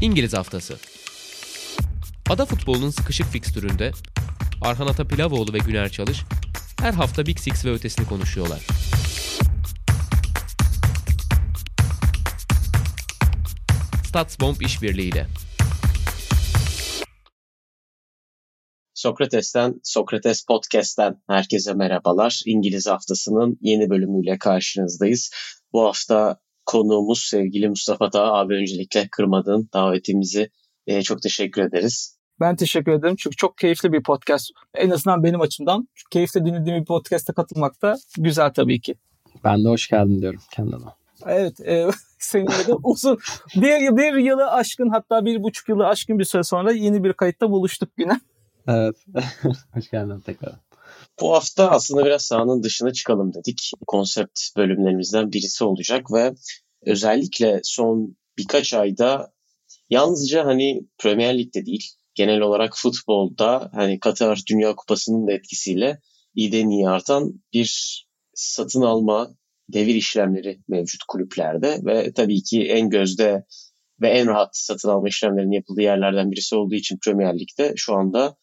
İngiliz Haftası Ada futbolunun sıkışık fikstüründe Arhan Atapilavoğlu ve Güner Çalış her hafta Big Six ve ötesini konuşuyorlar. Statsbomb işbirliğiyle. Sokrates'ten, Sokrates Podcast'ten herkese merhabalar. İngiliz Haftası'nın yeni bölümüyle karşınızdayız. Bu hafta konuğumuz sevgili Mustafa Dağ. Abi öncelikle kırmadığın davetimizi e, çok teşekkür ederiz. Ben teşekkür ederim çünkü çok keyifli bir podcast. En azından benim açımdan. Keyifle dinlediğim bir podcast'a katılmak da güzel tabii ki. Ben de hoş geldin diyorum kendime. Evet, e, seninle de uzun bir, bir yılı aşkın hatta bir buçuk yılı aşkın bir süre sonra yeni bir kayıtta buluştuk yine. Evet, hoş geldin tekrar. Bu hafta aslında biraz sahanın dışına çıkalım dedik. Konsept bölümlerimizden birisi olacak ve özellikle son birkaç ayda yalnızca hani Premier Lig'de değil, genel olarak futbolda hani Katar Dünya Kupası'nın da etkisiyle iyiden iyi artan bir satın alma devir işlemleri mevcut kulüplerde ve tabii ki en gözde ve en rahat satın alma işlemlerinin yapıldığı yerlerden birisi olduğu için Premier Lig'de şu anda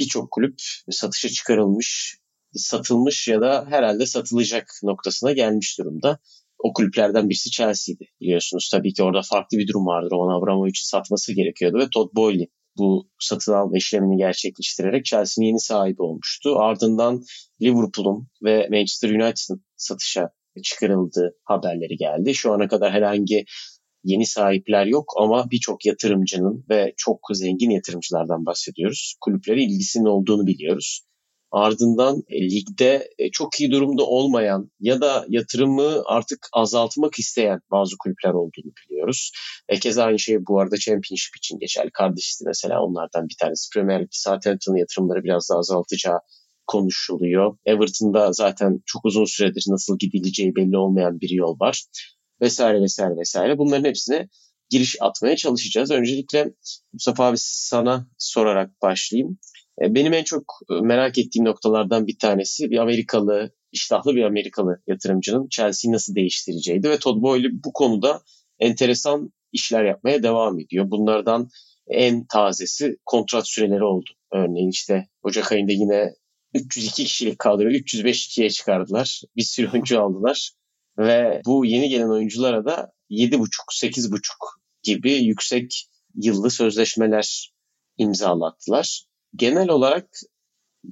birçok kulüp satışa çıkarılmış, satılmış ya da herhalde satılacak noktasına gelmiş durumda. O kulüplerden birisi Chelsea'ydi biliyorsunuz. Tabii ki orada farklı bir durum vardır. Roman Abramovich'i satması gerekiyordu ve Todd Boehly bu satın alma işlemini gerçekleştirerek Chelsea'nin yeni sahibi olmuştu. Ardından Liverpool'un ve Manchester United'ın satışa çıkarıldığı haberleri geldi. Şu ana kadar herhangi yeni sahipler yok ama birçok yatırımcının ve çok zengin yatırımcılardan bahsediyoruz. Kulüplere ilgisinin olduğunu biliyoruz. Ardından e, ligde e, çok iyi durumda olmayan ya da yatırımı artık azaltmak isteyen bazı kulüpler olduğunu biliyoruz. E, keza aynı şey bu arada Championship için geçerli. Cardiff'ti mesela onlardan bir tanesi. Premier Lig'de Southampton'ın yatırımları biraz daha azaltacağı konuşuluyor. Everton'da zaten çok uzun süredir nasıl gidileceği belli olmayan bir yol var. Vesaire vesaire vesaire. Bunların hepsine giriş atmaya çalışacağız. Öncelikle Mustafa abi sana sorarak başlayayım. E, benim en çok e, merak ettiğim noktalardan bir tanesi bir Amerikalı, iştahlı bir Amerikalı yatırımcının Chelsea'yi nasıl değiştireceğiydi ve Todd Boehly bu konuda enteresan işler yapmaya devam ediyor. Bunlardan en tazesi kontrat süreleri oldu. Örneğin işte Ocak ayında yine 302 kişilik kadroyu 305-2'ye çıkardılar. Bir sürü oyuncu aldılar. Ve bu yeni gelen oyunculara da 7,5-8,5 gibi yüksek yıllı sözleşmeler imzalattılar. Genel olarak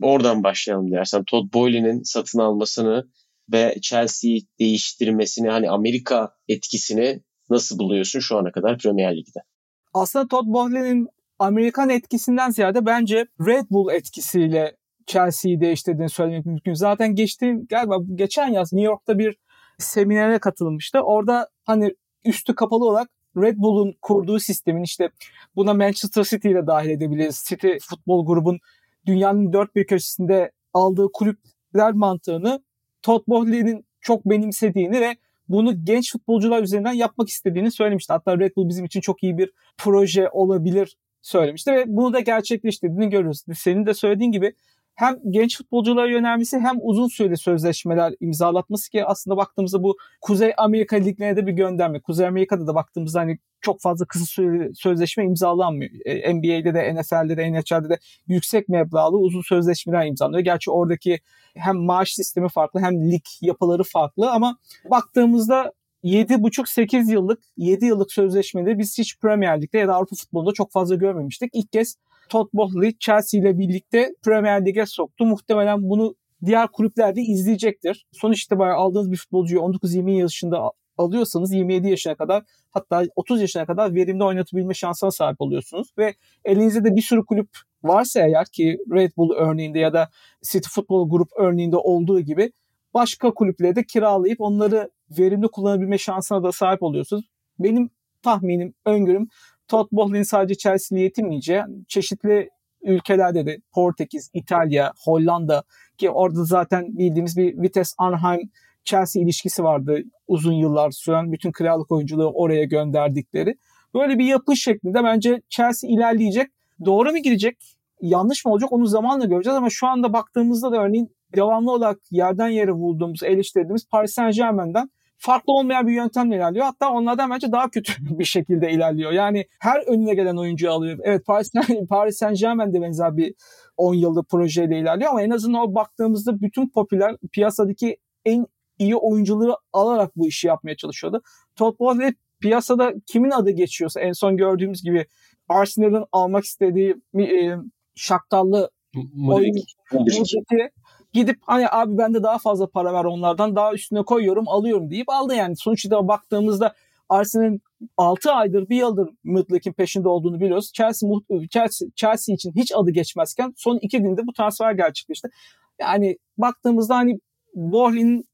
oradan başlayalım dersen. Todd Boehly'nin satın almasını ve Chelsea'yi değiştirmesini hani Amerika etkisini nasıl buluyorsun şu ana kadar Premier Lig'de? Aslında Todd Boehly'nin Amerikan etkisinden ziyade bence Red Bull etkisiyle Chelsea'yi değiştirdiğini söylemek mümkün. Zaten geçtiğim galiba geçen yaz New York'ta bir seminere katılmıştı. Orada hani üstü kapalı olarak Red Bull'un kurduğu sistemin işte buna Manchester City ile dahil edebiliriz. City futbol grubun dünyanın dört bir köşesinde aldığı kulüpler mantığını Todd Boehly'nin çok benimsediğini ve bunu genç futbolcular üzerinden yapmak istediğini söylemişti. Hatta Red Bull bizim için çok iyi bir proje olabilir söylemişti ve bunu da gerçekleştirdiğini görüyoruz. Senin de söylediğin gibi hem genç futbolculara yönelmesi hem uzun süreli sözleşmeler imzalatması ki aslında baktığımızda bu Kuzey Amerika liglerine de bir gönderme. Kuzey Amerika'da da baktığımızda hani çok fazla kısa süreli sözleşme imzalanmıyor. E, NBA'de de NFL'de de NHL'de de yüksek meblağlı uzun sözleşmeler imzalanıyor. Gerçi oradaki hem maaş sistemi farklı hem lig yapıları farklı ama baktığımızda 7,5-8 yıllık 7 yıllık sözleşmeleri biz hiç Premier Lig'de ya da Avrupa futbolunda çok fazla görmemiştik. İlk kez Todd Boehly Chelsea ile birlikte Premier Lig'e soktu. Muhtemelen bunu diğer kulüpler de izleyecektir. Sonuç itibariyle aldığınız bir futbolcuyu 19-20 yaşında alıyorsanız 27 yaşına kadar hatta 30 yaşına kadar verimli oynatabilme şansına sahip oluyorsunuz. Ve elinizde de bir sürü kulüp varsa eğer ki Red Bull örneğinde ya da City Football Group örneğinde olduğu gibi başka kulüplere de kiralayıp onları verimli kullanabilme şansına da sahip oluyorsunuz. Benim tahminim, öngörüm Todd Boehly'nin sadece Chelsea'li yetinmeyeceği çeşitli ülkelerde de Portekiz, İtalya, Hollanda ki orada zaten bildiğimiz bir Vitesse Arnhem Chelsea ilişkisi vardı uzun yıllar süren bütün kiralık oyunculuğu oraya gönderdikleri. Böyle bir yapı şeklinde bence Chelsea ilerleyecek. Doğru mu gidecek? Yanlış mı olacak? Onu zamanla göreceğiz ama şu anda baktığımızda da örneğin devamlı olarak yerden yere bulduğumuz, eleştirdiğimiz Paris Saint Germain'den farklı olmayan bir yöntemle ilerliyor. Hatta onlardan bence daha kötü bir şekilde ilerliyor. Yani her önüne gelen oyuncuyu alıyor. Evet Paris, Paris Saint Germain de benzer bir 10 yıllık projeyle ilerliyor ama en azından o baktığımızda bütün popüler piyasadaki en iyi oyuncuları alarak bu işi yapmaya çalışıyordu. Todd Bowley piyasada kimin adı geçiyorsa en son gördüğümüz gibi Arsenal'ın almak istediği e, şaktallı oyuncu gidip hani abi ben de daha fazla para ver onlardan daha üstüne koyuyorum alıyorum deyip aldı yani. Sonuçta baktığımızda Arsenal'in 6 aydır bir yıldır Mudlik'in peşinde olduğunu biliyoruz. Chelsea, Chelsea, Chelsea için hiç adı geçmezken son iki günde bu transfer gerçekleşti. Yani baktığımızda hani Bohlin'in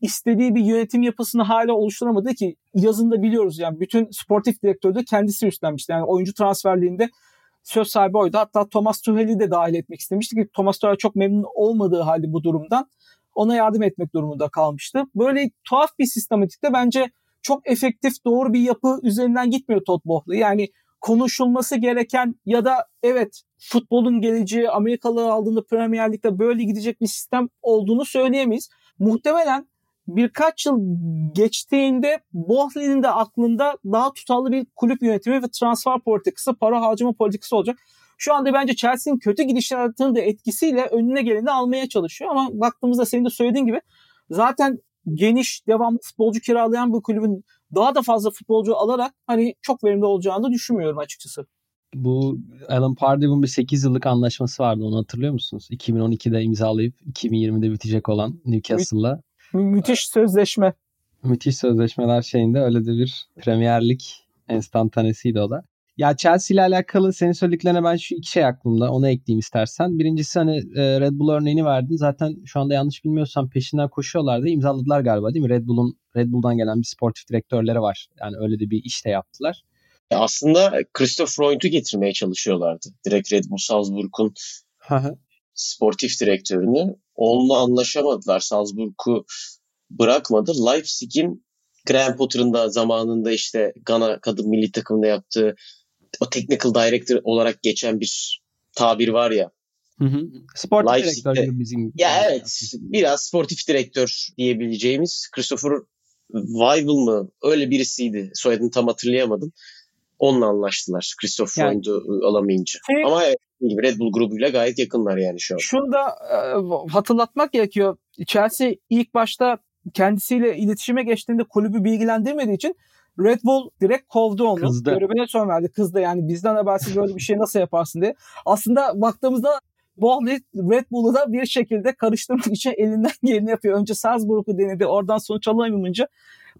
istediği bir yönetim yapısını hala oluşturamadı ki yazında biliyoruz yani bütün sportif direktörü de kendisi üstlenmişti. Yani oyuncu transferliğinde söz sahibi oydu. Hatta Thomas Tuchel'i de dahil etmek istemişti ki Thomas Tuchel çok memnun olmadığı halde bu durumdan ona yardım etmek durumunda kalmıştı. Böyle tuhaf bir sistematikte bence çok efektif doğru bir yapı üzerinden gitmiyor Todd Bohley. Yani konuşulması gereken ya da evet futbolun geleceği Amerikalılar aldığında Premier Lig'de böyle gidecek bir sistem olduğunu söyleyemeyiz. Muhtemelen birkaç yıl geçtiğinde Bohley'nin de aklında daha tutarlı bir kulüp yönetimi ve transfer politikası, para harcama politikası olacak. Şu anda bence Chelsea'nin kötü gidişatının da etkisiyle önüne geleni almaya çalışıyor ama baktığımızda senin de söylediğin gibi zaten geniş, devamlı futbolcu kiralayan bu kulübün daha da fazla futbolcu alarak hani çok verimli olacağını düşünmüyorum açıkçası. Bu Alan Pardew'un bir 8 yıllık anlaşması vardı onu hatırlıyor musunuz? 2012'de imzalayıp 2020'de bitecek olan Newcastle'la. Mü- müthiş sözleşme. Müthiş sözleşmeler şeyinde öyle de bir Premier Lig enstantanesiydi o da. Ya Chelsea ile alakalı senin söylediklerine ben şu iki şey aklımda. Onu ekleyeyim istersen. Birincisi hani e, Red Bull örneğini verdin. Zaten şu anda yanlış bilmiyorsam peşinden koşuyorlardı. imzaladılar galiba değil mi? Red Bull'un Red Bull'dan gelen bir sportif direktörleri var. Yani öyle de bir iş de yaptılar. Aslında Christoph Freund'u getirmeye çalışıyorlardı. Direkt Red Bull Salzburg'un sportif direktörünü. Onunla anlaşamadılar. Salzburg'u bırakmadı. Leipzig'in Graham Potter'ın da zamanında işte Gana kadın milli takımında yaptığı o technical director olarak geçen bir tabir var ya. Hı hı. Sportif direktör gibi bizim. Ya evet biraz sportif direktör diyebileceğimiz Christopher Weibel mı öyle birisiydi. Soyadını tam hatırlayamadım. Onunla anlaştılar Christopher yani, Freund'u alamayınca. Şey, Ama evet, gibi Red Bull grubuyla gayet yakınlar yani şu an. Şunu da e, hatırlatmak gerekiyor. Chelsea ilk başta kendisiyle iletişime geçtiğinde kulübü bilgilendirmediği için Red Bull direkt kovdu onu. Kızdı. Görevine son verdi. Kızdı yani bizden habersiz böyle bir şey nasıl yaparsın diye. Aslında baktığımızda Bohley Red Bull'u da bir şekilde karıştırmak için elinden geleni yapıyor. Önce Salzburg'u denedi. Oradan sonuç alamayınca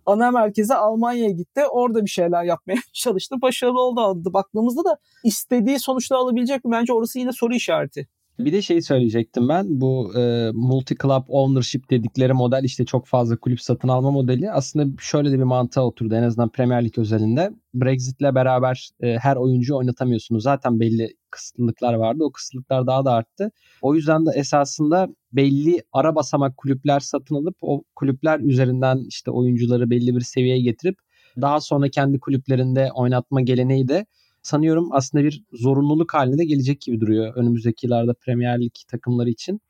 ana merkeze Almanya'ya gitti. Orada bir şeyler yapmaya çalıştı. Başarılı oldu. Baktığımızda da istediği sonuçları alabilecek mi? Bence orası yine soru işareti. Bir de şey söyleyecektim ben. Bu e, multi club ownership dedikleri model işte çok fazla kulüp satın alma modeli aslında şöyle de bir mantığa oturdu en azından Premier Lig özelinde. Brexit'le beraber e, her oyuncu oynatamıyorsunuz. Zaten belli kısıtlılıklar vardı. O kısıtlıklar daha da arttı. O yüzden de esasında belli ara basamak kulüpler satın alıp o kulüpler üzerinden işte oyuncuları belli bir seviyeye getirip daha sonra kendi kulüplerinde oynatma geleneği de sanıyorum aslında bir zorunluluk haline de gelecek gibi duruyor önümüzdeki yıllarda Premier Lig takımları için.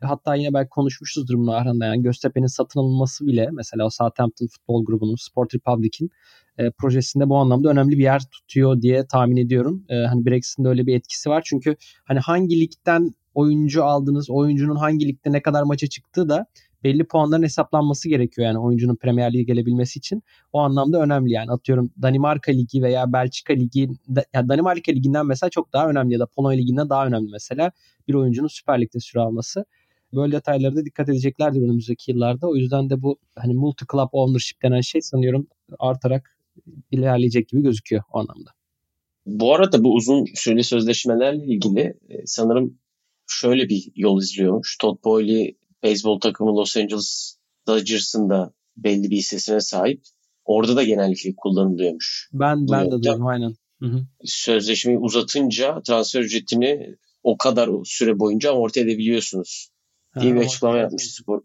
Hatta yine belki konuşmuşuzdur bunu Arhan'da yani Göztepe'nin satın alınması bile mesela o Southampton Futbol Grubu'nun Sport Republic'in e, projesinde bu anlamda önemli bir yer tutuyor diye tahmin ediyorum. E, hani Brexit'in de öyle bir etkisi var. Çünkü hani hangi ligden oyuncu aldınız, oyuncunun hangi ligde ne kadar maça çıktığı da belli puanların hesaplanması gerekiyor yani oyuncunun Premier Lig'e gelebilmesi için. O anlamda önemli yani atıyorum Danimarka Ligi veya Belçika Ligi yani Danimarka Ligi'nden mesela çok daha önemli ya da Polonya Ligi'nden daha önemli mesela bir oyuncunun Süper Lig'de süre alması. Böyle detaylara da dikkat edeceklerdir önümüzdeki yıllarda. O yüzden de bu hani multi club ownership denen şey sanıyorum artarak ilerleyecek gibi gözüküyor o anlamda. Bu arada bu uzun süreli sözleşmelerle ilgili e, sanırım şöyle bir yol izliyormuş. Todd Bowley beyzbol takımı Los Angeles Dodgers'ın da belli bir hissesine sahip. Orada da genellikle kullanılıyormuş. Ben ben de duydum aynen. Hı hı. Sözleşmeyi uzatınca transfer ücretini o kadar süre boyunca amorti edebiliyorsunuz diye ha, bir açıklama yapmış spor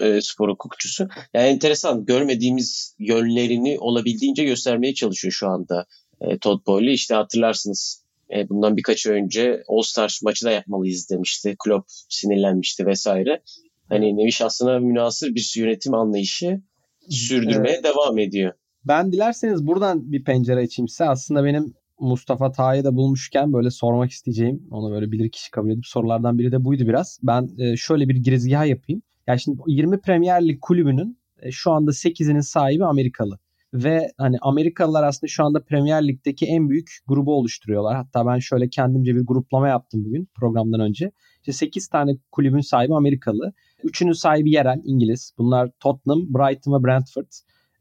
e, spor hukukçusu. Yani enteresan görmediğimiz yönlerini olabildiğince göstermeye çalışıyor şu anda e, Todd Bowley. İşte hatırlarsınız e, bundan birkaç önce All Star maçı da yapmalıyız demişti. Klopp sinirlenmişti vesaire. Hani nevi şahsına münasır bir yönetim anlayışı sürdürmeye evet. devam ediyor. Ben dilerseniz buradan bir pencere açayım size. Aslında benim Mustafa Tağ'ı da bulmuşken böyle sormak isteyeceğim. Onu böyle bilir kişi kabul edip sorulardan biri de buydu biraz. Ben e, şöyle bir girizgah yapayım. Yani şimdi 20 Premier Lig kulübünün e, şu anda 8'inin sahibi Amerikalı. Ve hani Amerikalılar aslında şu anda Premier Lig'deki en büyük grubu oluşturuyorlar. Hatta ben şöyle kendimce bir gruplama yaptım bugün programdan önce. İşte 8 tane kulübün sahibi Amerikalı. Üçünün sahibi yerel İngiliz. Bunlar Tottenham, Brighton ve Brentford.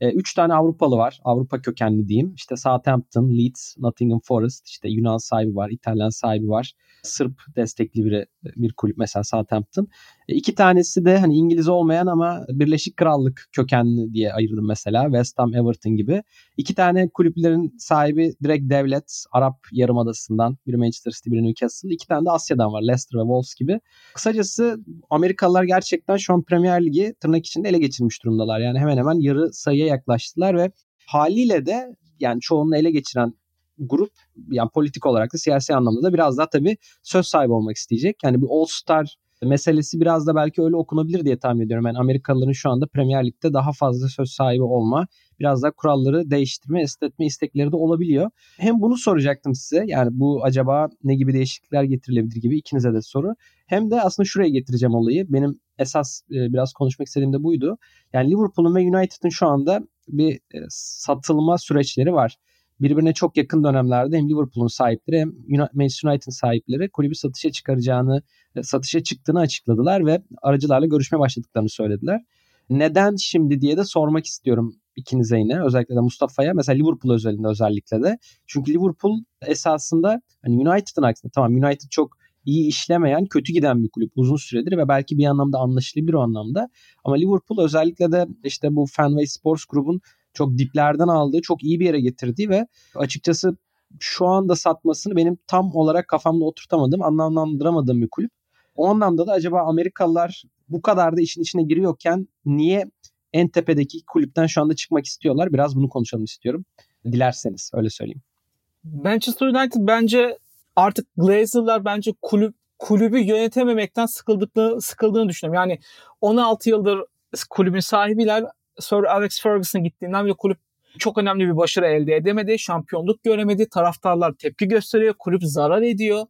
E, üç tane Avrupalı var. Avrupa kökenli diyeyim. İşte Southampton, Leeds, Nottingham Forest. İşte Yunan sahibi var, İtalyan sahibi var. Sırp destekli bir, bir kulüp mesela Southampton. İki tanesi de hani İngiliz olmayan ama Birleşik Krallık kökenli diye ayırdım mesela. West Ham, Everton gibi. İki tane kulüplerin sahibi direkt devlet. Arap Yarımadası'ndan. Biri Manchester City, biri Newcastle. İki tane de Asya'dan var. Leicester ve Wolves gibi. Kısacası Amerikalılar gerçekten şu an Premier Ligi tırnak içinde ele geçirmiş durumdalar. Yani hemen hemen yarı sayıya yaklaştılar ve haliyle de yani çoğunluğu ele geçiren grup yani politik olarak da siyasi anlamda da biraz daha tabii söz sahibi olmak isteyecek. Yani bir All Star meselesi biraz da belki öyle okunabilir diye tahmin ediyorum. Yani Amerikalıların şu anda Premier Lig'de daha fazla söz sahibi olma, biraz da kuralları değiştirme, esnetme istekleri de olabiliyor. Hem bunu soracaktım size. Yani bu acaba ne gibi değişiklikler getirilebilir gibi ikinize de soru. Hem de aslında şuraya getireceğim olayı. Benim esas e, biraz konuşmak istediğim de buydu. Yani Liverpool'un ve United'ın şu anda bir e, satılma süreçleri var birbirine çok yakın dönemlerde hem Liverpool'un sahipleri hem Manchester United'ın sahipleri kulübü satışa çıkaracağını, e, satışa çıktığını açıkladılar ve aracılarla görüşmeye başladıklarını söylediler. Neden şimdi diye de sormak istiyorum ikinize yine. Özellikle de Mustafa'ya. Mesela Liverpool özelinde özellikle de. Çünkü Liverpool esasında hani United'ın aksine tamam United çok iyi işlemeyen, kötü giden bir kulüp uzun süredir ve belki bir anlamda anlaşılabilir o anlamda. Ama Liverpool özellikle de işte bu Fenway Sports grubun çok diplerden aldığı, çok iyi bir yere getirdiği ve açıkçası şu anda satmasını benim tam olarak kafamda oturtamadığım, anlamlandıramadığım bir kulüp. O anlamda da acaba Amerikalılar bu kadar da işin içine giriyorken niye en tepedeki kulüpten şu anda çıkmak istiyorlar? Biraz bunu konuşalım istiyorum. Dilerseniz öyle söyleyeyim. Manchester United bence artık Glazer'lar bence kulüp kulübü yönetememekten sıkıldıklarını, sıkıldığını düşünüyorum. Yani 16 yıldır kulübün sahibiler Sir Alex Ferguson gittiğinden ve kulüp çok önemli bir başarı elde edemedi. Şampiyonluk göremedi. Taraftarlar tepki gösteriyor. Kulüp zarar ediyor.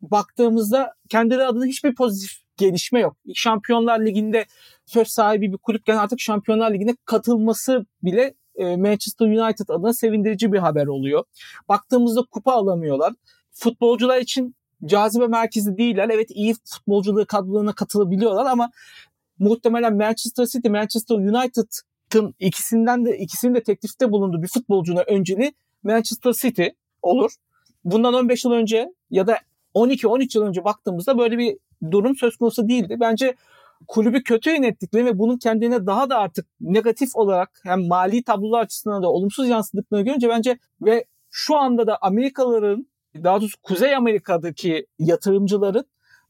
Baktığımızda kendileri adına hiçbir pozitif gelişme yok. Şampiyonlar Ligi'nde söz sahibi bir kulüpken artık Şampiyonlar Ligi'ne katılması bile e, Manchester United adına sevindirici bir haber oluyor. Baktığımızda kupa alamıyorlar. Futbolcular için cazibe merkezi değiller. Evet iyi futbolculuğu kadrolarına katılabiliyorlar ama muhtemelen Manchester City, Manchester United'ın ikisinden de ikisinin de teklifte bulunduğu bir futbolcuna önceliği Manchester City olur. Bundan 15 yıl önce ya da 12-13 yıl önce baktığımızda böyle bir durum söz konusu değildi. Bence kulübü kötü yönettiklerini ve bunun kendine daha da artık negatif olarak hem mali tablolar açısından da olumsuz yansıdıklarını görünce bence ve şu anda da Amerikalıların daha doğrusu Kuzey Amerika'daki yatırımcıların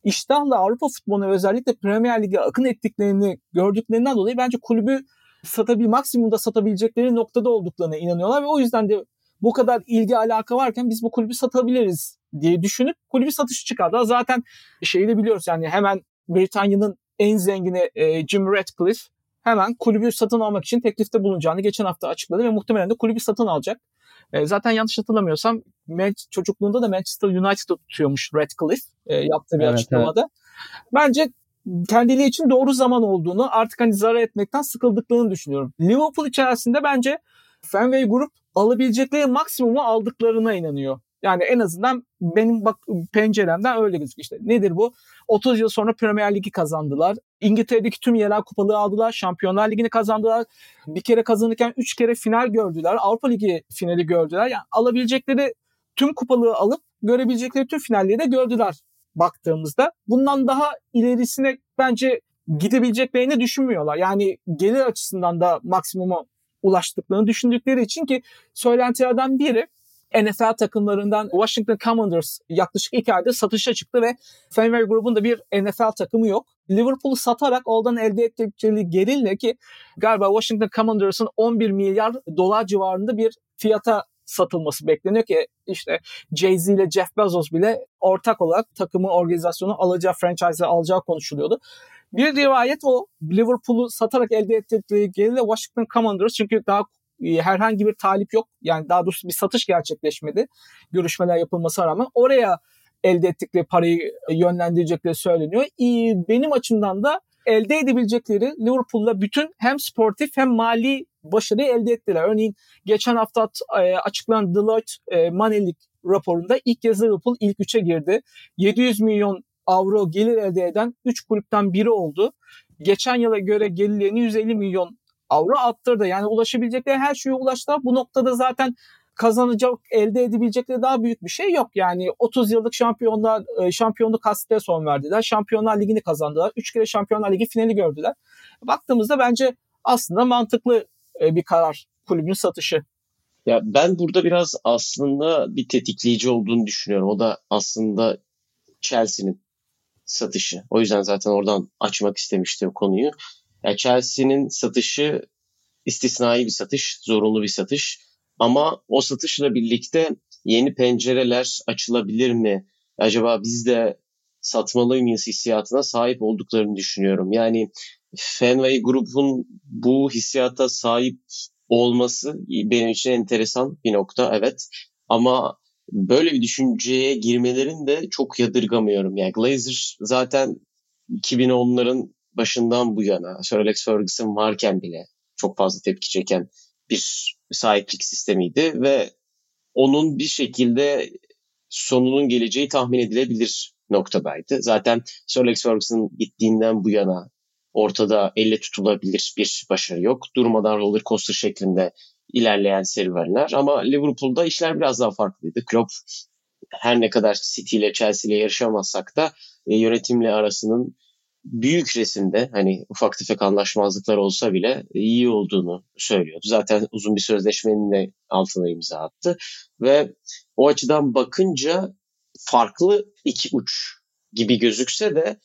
iştahla Avrupa futboluna özellikle Premier Lig'e akın ettiklerini gördüklerinden dolayı bence kulübü satabil maksimumda satabilecekleri noktada olduklarına inanıyorlar ve o yüzden de bu kadar ilgi alaka varken biz bu kulübü satabiliriz diye düşünüp kulübü satışı çıkardılar. Zaten şeyi de biliyoruz yani hemen Britanya'nın en zengini e, Jim Ratcliffe hemen kulübü satın almak için teklifte bulunacağını geçen hafta açıkladı ve muhtemelen de kulübü satın alacak. E, zaten yanlış hatırlamıyorsam çocukluğunda da Manchester United'ı tutuyormuş Radcliffe e, yaptığı bir evet, açıklamada. Evet. Bence kendiliği için doğru zaman olduğunu artık hani zarar etmekten sıkıldıklarını düşünüyorum. Liverpool içerisinde bence Fenway Grup alabilecekleri maksimumu aldıklarına inanıyor. Yani en azından benim bak penceremden öyle gözüküyor. İşte nedir bu? 30 yıl sonra Premier Ligi kazandılar. İngiltere'deki tüm yerel kupalığı aldılar. Şampiyonlar Ligi'ni kazandılar. Bir kere kazanırken 3 kere final gördüler. Avrupa Ligi finali gördüler. Yani alabilecekleri tüm kupalığı alıp görebilecekleri tüm finalleri de gördüler baktığımızda. Bundan daha ilerisine bence gidebileceklerini düşünmüyorlar. Yani gelir açısından da maksimuma ulaştıklarını düşündükleri için ki söylentilerden biri NFL takımlarından Washington Commanders yaklaşık iki ayda satışa çıktı ve Fenway grubunda bir NFL takımı yok. Liverpool'u satarak oradan elde ettikleri gelirle ki galiba Washington Commanders'ın 11 milyar dolar civarında bir fiyata satılması bekleniyor ki işte Jay-Z ile Jeff Bezos bile ortak olarak takımı organizasyonu alacağı, franchise'ı alacağı konuşuluyordu. Bir rivayet o Liverpool'u satarak elde ettikleri gelirle Washington Commanders çünkü daha herhangi bir talip yok. Yani daha doğrusu bir satış gerçekleşmedi. Görüşmeler yapılmasına rağmen oraya elde ettikleri parayı yönlendirecekleri söyleniyor. Benim açımdan da elde edebilecekleri Liverpool'la bütün hem sportif hem mali başarıyı elde ettiler. Örneğin geçen hafta e, açıklanan Deloitte e, Manelik raporunda ilk kez Liverpool ilk üçe girdi. 700 milyon avro gelir elde eden 3 kulüpten biri oldu. Geçen yıla göre gelirlerini 150 milyon avro arttırdı. Yani ulaşabilecekleri her şeye ulaştılar. Bu noktada zaten kazanacak, elde edebilecekleri daha büyük bir şey yok. Yani 30 yıllık şampiyonlar e, şampiyonluk hasrete son verdiler. Şampiyonlar Ligi'ni kazandılar. 3 kere Şampiyonlar Ligi finali gördüler. Baktığımızda bence aslında mantıklı e, bir karar kulübün satışı. Ya ben burada biraz aslında bir tetikleyici olduğunu düşünüyorum. O da aslında Chelsea'nin satışı. O yüzden zaten oradan açmak istemiştim konuyu. Ya Chelsea'nin satışı istisnai bir satış, zorunlu bir satış. Ama o satışla birlikte yeni pencereler açılabilir mi? Acaba biz de satmalı mıyız hissiyatına sahip olduklarını düşünüyorum. Yani Fenway grubun bu hissiyata sahip olması benim için enteresan bir nokta evet. Ama böyle bir düşünceye girmelerini de çok yadırgamıyorum. Yani Glazer zaten 2010'ların başından bu yana Sir Alex Ferguson varken bile çok fazla tepki çeken bir sahiplik sistemiydi ve onun bir şekilde sonunun geleceği tahmin edilebilir noktadaydı. Zaten Sir Alex Ferguson gittiğinden bu yana ortada elle tutulabilir bir başarı yok. Durmadan roller coaster şeklinde ilerleyen serüvenler ama Liverpool'da işler biraz daha farklıydı. Klopp her ne kadar City ile Chelsea ile yarışamazsak da e, yönetimle arasının büyük resimde hani ufak tefek anlaşmazlıklar olsa bile iyi olduğunu söylüyordu. Zaten uzun bir sözleşmenin de altına imza attı ve o açıdan bakınca farklı iki uç gibi gözükse de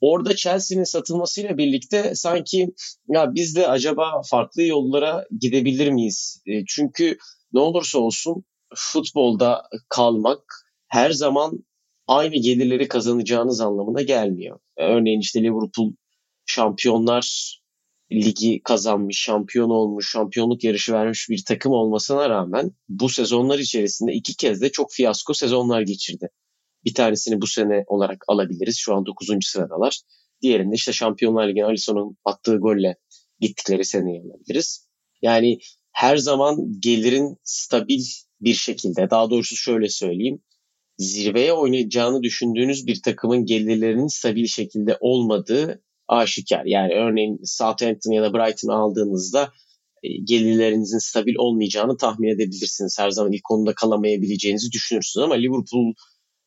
orada Chelsea'nin satılmasıyla birlikte sanki ya biz de acaba farklı yollara gidebilir miyiz? E, çünkü ne olursa olsun futbolda kalmak her zaman aynı gelirleri kazanacağınız anlamına gelmiyor. Örneğin işte Liverpool Şampiyonlar Ligi kazanmış, şampiyon olmuş, şampiyonluk yarışı vermiş bir takım olmasına rağmen bu sezonlar içerisinde iki kez de çok fiyasko sezonlar geçirdi. Bir tanesini bu sene olarak alabiliriz. Şu an 9. sıradalar. Diğerinde işte Şampiyonlar Ligi'ne Alisson'un attığı golle gittikleri seneyi alabiliriz. Yani her zaman gelirin stabil bir şekilde, daha doğrusu şöyle söyleyeyim, zirveye oynayacağını düşündüğünüz bir takımın gelirlerinin stabil şekilde olmadığı aşikar. Yani örneğin Southampton ya da Brighton aldığınızda e, gelirlerinizin stabil olmayacağını tahmin edebilirsiniz. Her zaman ilk konuda kalamayabileceğinizi düşünürsünüz ama Liverpool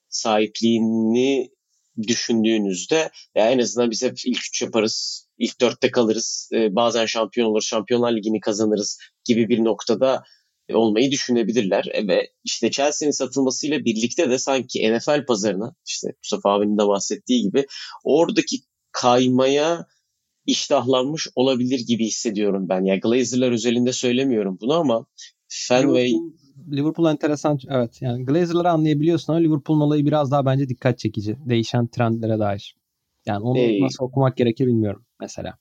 sahipliğini düşündüğünüzde ya en azından biz hep ilk üç yaparız, ilk dörtte kalırız, e, bazen şampiyon olur, Şampiyonlar Ligi'ni kazanırız gibi bir noktada olmayı düşünebilirler. E, ve işte Chelsea'nin satılmasıyla birlikte de sanki NFL pazarına işte Mustafa abinin de bahsettiği gibi oradaki kaymaya iştahlanmış olabilir gibi hissediyorum ben. Ya yani Glazer'lar özelinde söylemiyorum bunu ama Fenway Liverpool, Liverpool enteresan evet yani Glazer'ları anlayabiliyorsun ama Liverpool'un olayı biraz daha bence dikkat çekici. Değişen trendlere dair. Yani onu ee, nasıl okumak gerekir bilmiyorum mesela.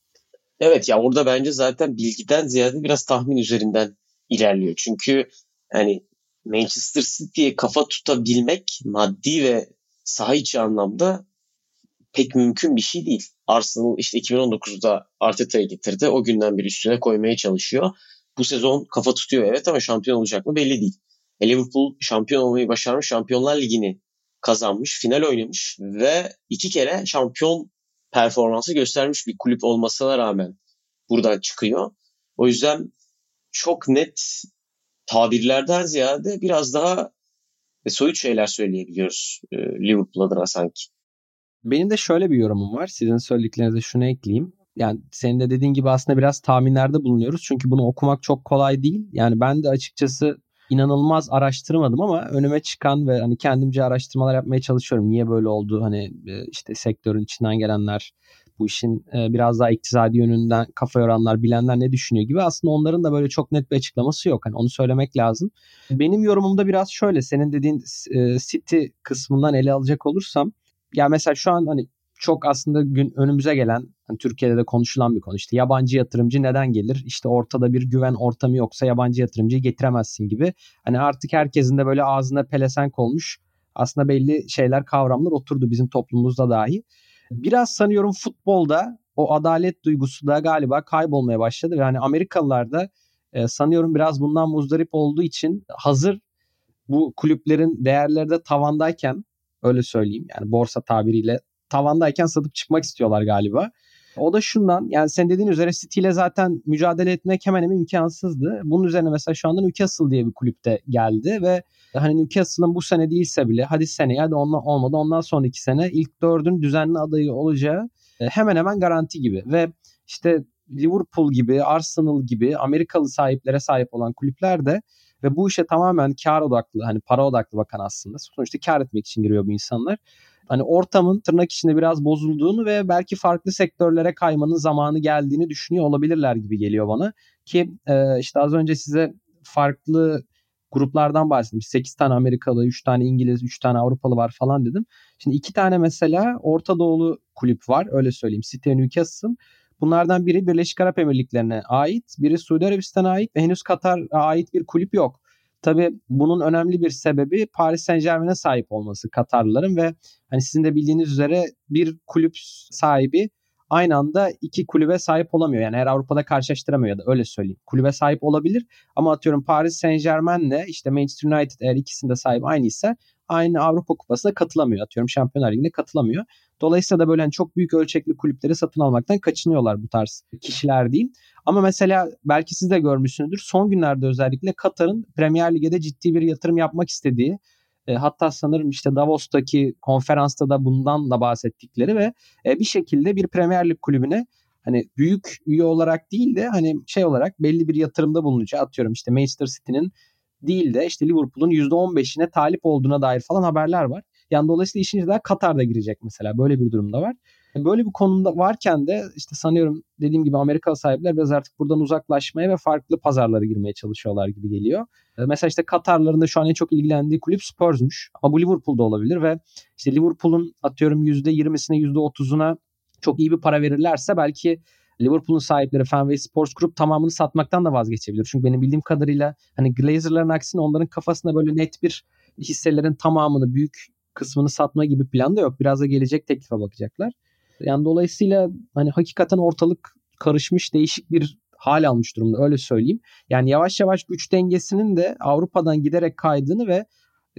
Evet ya orada bence zaten bilgiden ziyade biraz tahmin üzerinden ilerliyor. Çünkü hani Manchester City'ye kafa tutabilmek maddi ve saha içi anlamda pek mümkün bir şey değil. Arsenal işte 2019'da Arteta'yı getirdi. O günden bir üstüne koymaya çalışıyor. Bu sezon kafa tutuyor evet ama şampiyon olacak mı belli değil. E Liverpool şampiyon olmayı başarmış. Şampiyonlar Ligi'ni kazanmış. Final oynamış ve iki kere şampiyon performansı göstermiş bir kulüp olmasına rağmen buradan çıkıyor. O yüzden çok net tabirlerden ziyade biraz daha soyut şeyler söyleyebiliyoruz e, Liverpool adına sanki. Benim de şöyle bir yorumum var. Sizin söylediklerinize şunu ekleyeyim. Yani senin de dediğin gibi aslında biraz tahminlerde bulunuyoruz. Çünkü bunu okumak çok kolay değil. Yani ben de açıkçası inanılmaz araştırmadım ama önüme çıkan ve hani kendimce araştırmalar yapmaya çalışıyorum. Niye böyle oldu? Hani e, işte sektörün içinden gelenler, bu işin e, biraz daha iktisadi yönünden kafa yoranlar, bilenler ne düşünüyor gibi aslında onların da böyle çok net bir açıklaması yok. Hani onu söylemek lazım. Benim yorumumda biraz şöyle senin dediğin e, City kısmından ele alacak olursam ya mesela şu an hani çok aslında gün önümüze gelen hani Türkiye'de de konuşulan bir konu. İşte yabancı yatırımcı neden gelir? İşte ortada bir güven ortamı yoksa yabancı yatırımcıyı getiremezsin gibi. Hani artık herkesin de böyle ağzına pelesenk olmuş. Aslında belli şeyler kavramlar oturdu bizim toplumumuzda dahi. Biraz sanıyorum futbolda o adalet duygusu da galiba kaybolmaya başladı ve hani Amerikalılar da e, sanıyorum biraz bundan muzdarip olduğu için hazır bu kulüplerin değerleri de tavandayken öyle söyleyeyim yani borsa tabiriyle tavandayken satıp çıkmak istiyorlar galiba. O da şundan yani sen dediğin üzere City ile zaten mücadele etmek hemen hemen imkansızdı. Bunun üzerine mesela şu anda Newcastle diye bir kulüpte geldi ve hani Newcastle'ın bu sene değilse bile hadi seneye hadi ondan olmadı ondan sonraki sene ilk dördün düzenli adayı olacağı e, hemen hemen garanti gibi ve işte Liverpool gibi, Arsenal gibi Amerikalı sahiplere sahip olan kulüpler de ve bu işe tamamen kar odaklı, hani para odaklı bakan aslında. Sonuçta kar etmek için giriyor bu insanlar. Hani ortamın tırnak içinde biraz bozulduğunu ve belki farklı sektörlere kaymanın zamanı geldiğini düşünüyor olabilirler gibi geliyor bana. Ki e, işte az önce size farklı gruplardan bahsettim. 8 tane Amerikalı, 3 tane İngiliz, 3 tane Avrupalı var falan dedim. Şimdi 2 tane mesela Orta Doğulu kulüp var öyle söyleyeyim. City Newcastle. Bunlardan biri Birleşik Arap Emirlikleri'ne ait, biri Suudi Arabistan'a ait ve henüz Katar'a ait bir kulüp yok. Tabii bunun önemli bir sebebi Paris Saint Germain'e sahip olması Katarlıların ve hani sizin de bildiğiniz üzere bir kulüp sahibi aynı anda iki kulübe sahip olamıyor. Yani her Avrupa'da karşılaştıramıyor ya da öyle söyleyeyim. Kulübe sahip olabilir ama atıyorum Paris Saint Germain'le işte Manchester United eğer ikisinde sahip aynıysa aynı Avrupa Kupası'na katılamıyor. Atıyorum Şampiyonlar Ligi'ne katılamıyor. Dolayısıyla da böyle hani çok büyük ölçekli kulüpleri satın almaktan kaçınıyorlar bu tarz kişiler diyeyim. Ama mesela belki siz de görmüşsünüzdür. Son günlerde özellikle Katar'ın Premier Lig'e de ciddi bir yatırım yapmak istediği e, hatta sanırım işte Davos'taki konferansta da bundan da bahsettikleri ve e, bir şekilde bir Premier Lig kulübüne hani büyük üye olarak değil de hani şey olarak belli bir yatırımda bulunacağı atıyorum işte Manchester City'nin değil de işte Liverpool'un %15'ine talip olduğuna dair falan haberler var. Yani dolayısıyla işin içine Katar'da girecek mesela. Böyle bir durumda var. Böyle bir konumda varken de işte sanıyorum dediğim gibi Amerika sahipler biraz artık buradan uzaklaşmaya ve farklı pazarlara girmeye çalışıyorlar gibi geliyor. Ee, mesela işte Katarların da şu an en çok ilgilendiği kulüp Spurs'muş. Ama bu Liverpool'da olabilir ve işte Liverpool'un atıyorum %20'sine %30'una çok iyi bir para verirlerse belki Liverpool'un sahipleri Fenway Sports Group tamamını satmaktan da vazgeçebilir. Çünkü benim bildiğim kadarıyla hani Glazer'ların aksine onların kafasında böyle net bir hisselerin tamamını büyük kısmını satma gibi plan da yok. Biraz da gelecek teklife bakacaklar. Yani dolayısıyla hani hakikaten ortalık karışmış değişik bir hal almış durumda öyle söyleyeyim. Yani yavaş yavaş güç dengesinin de Avrupa'dan giderek kaydığını ve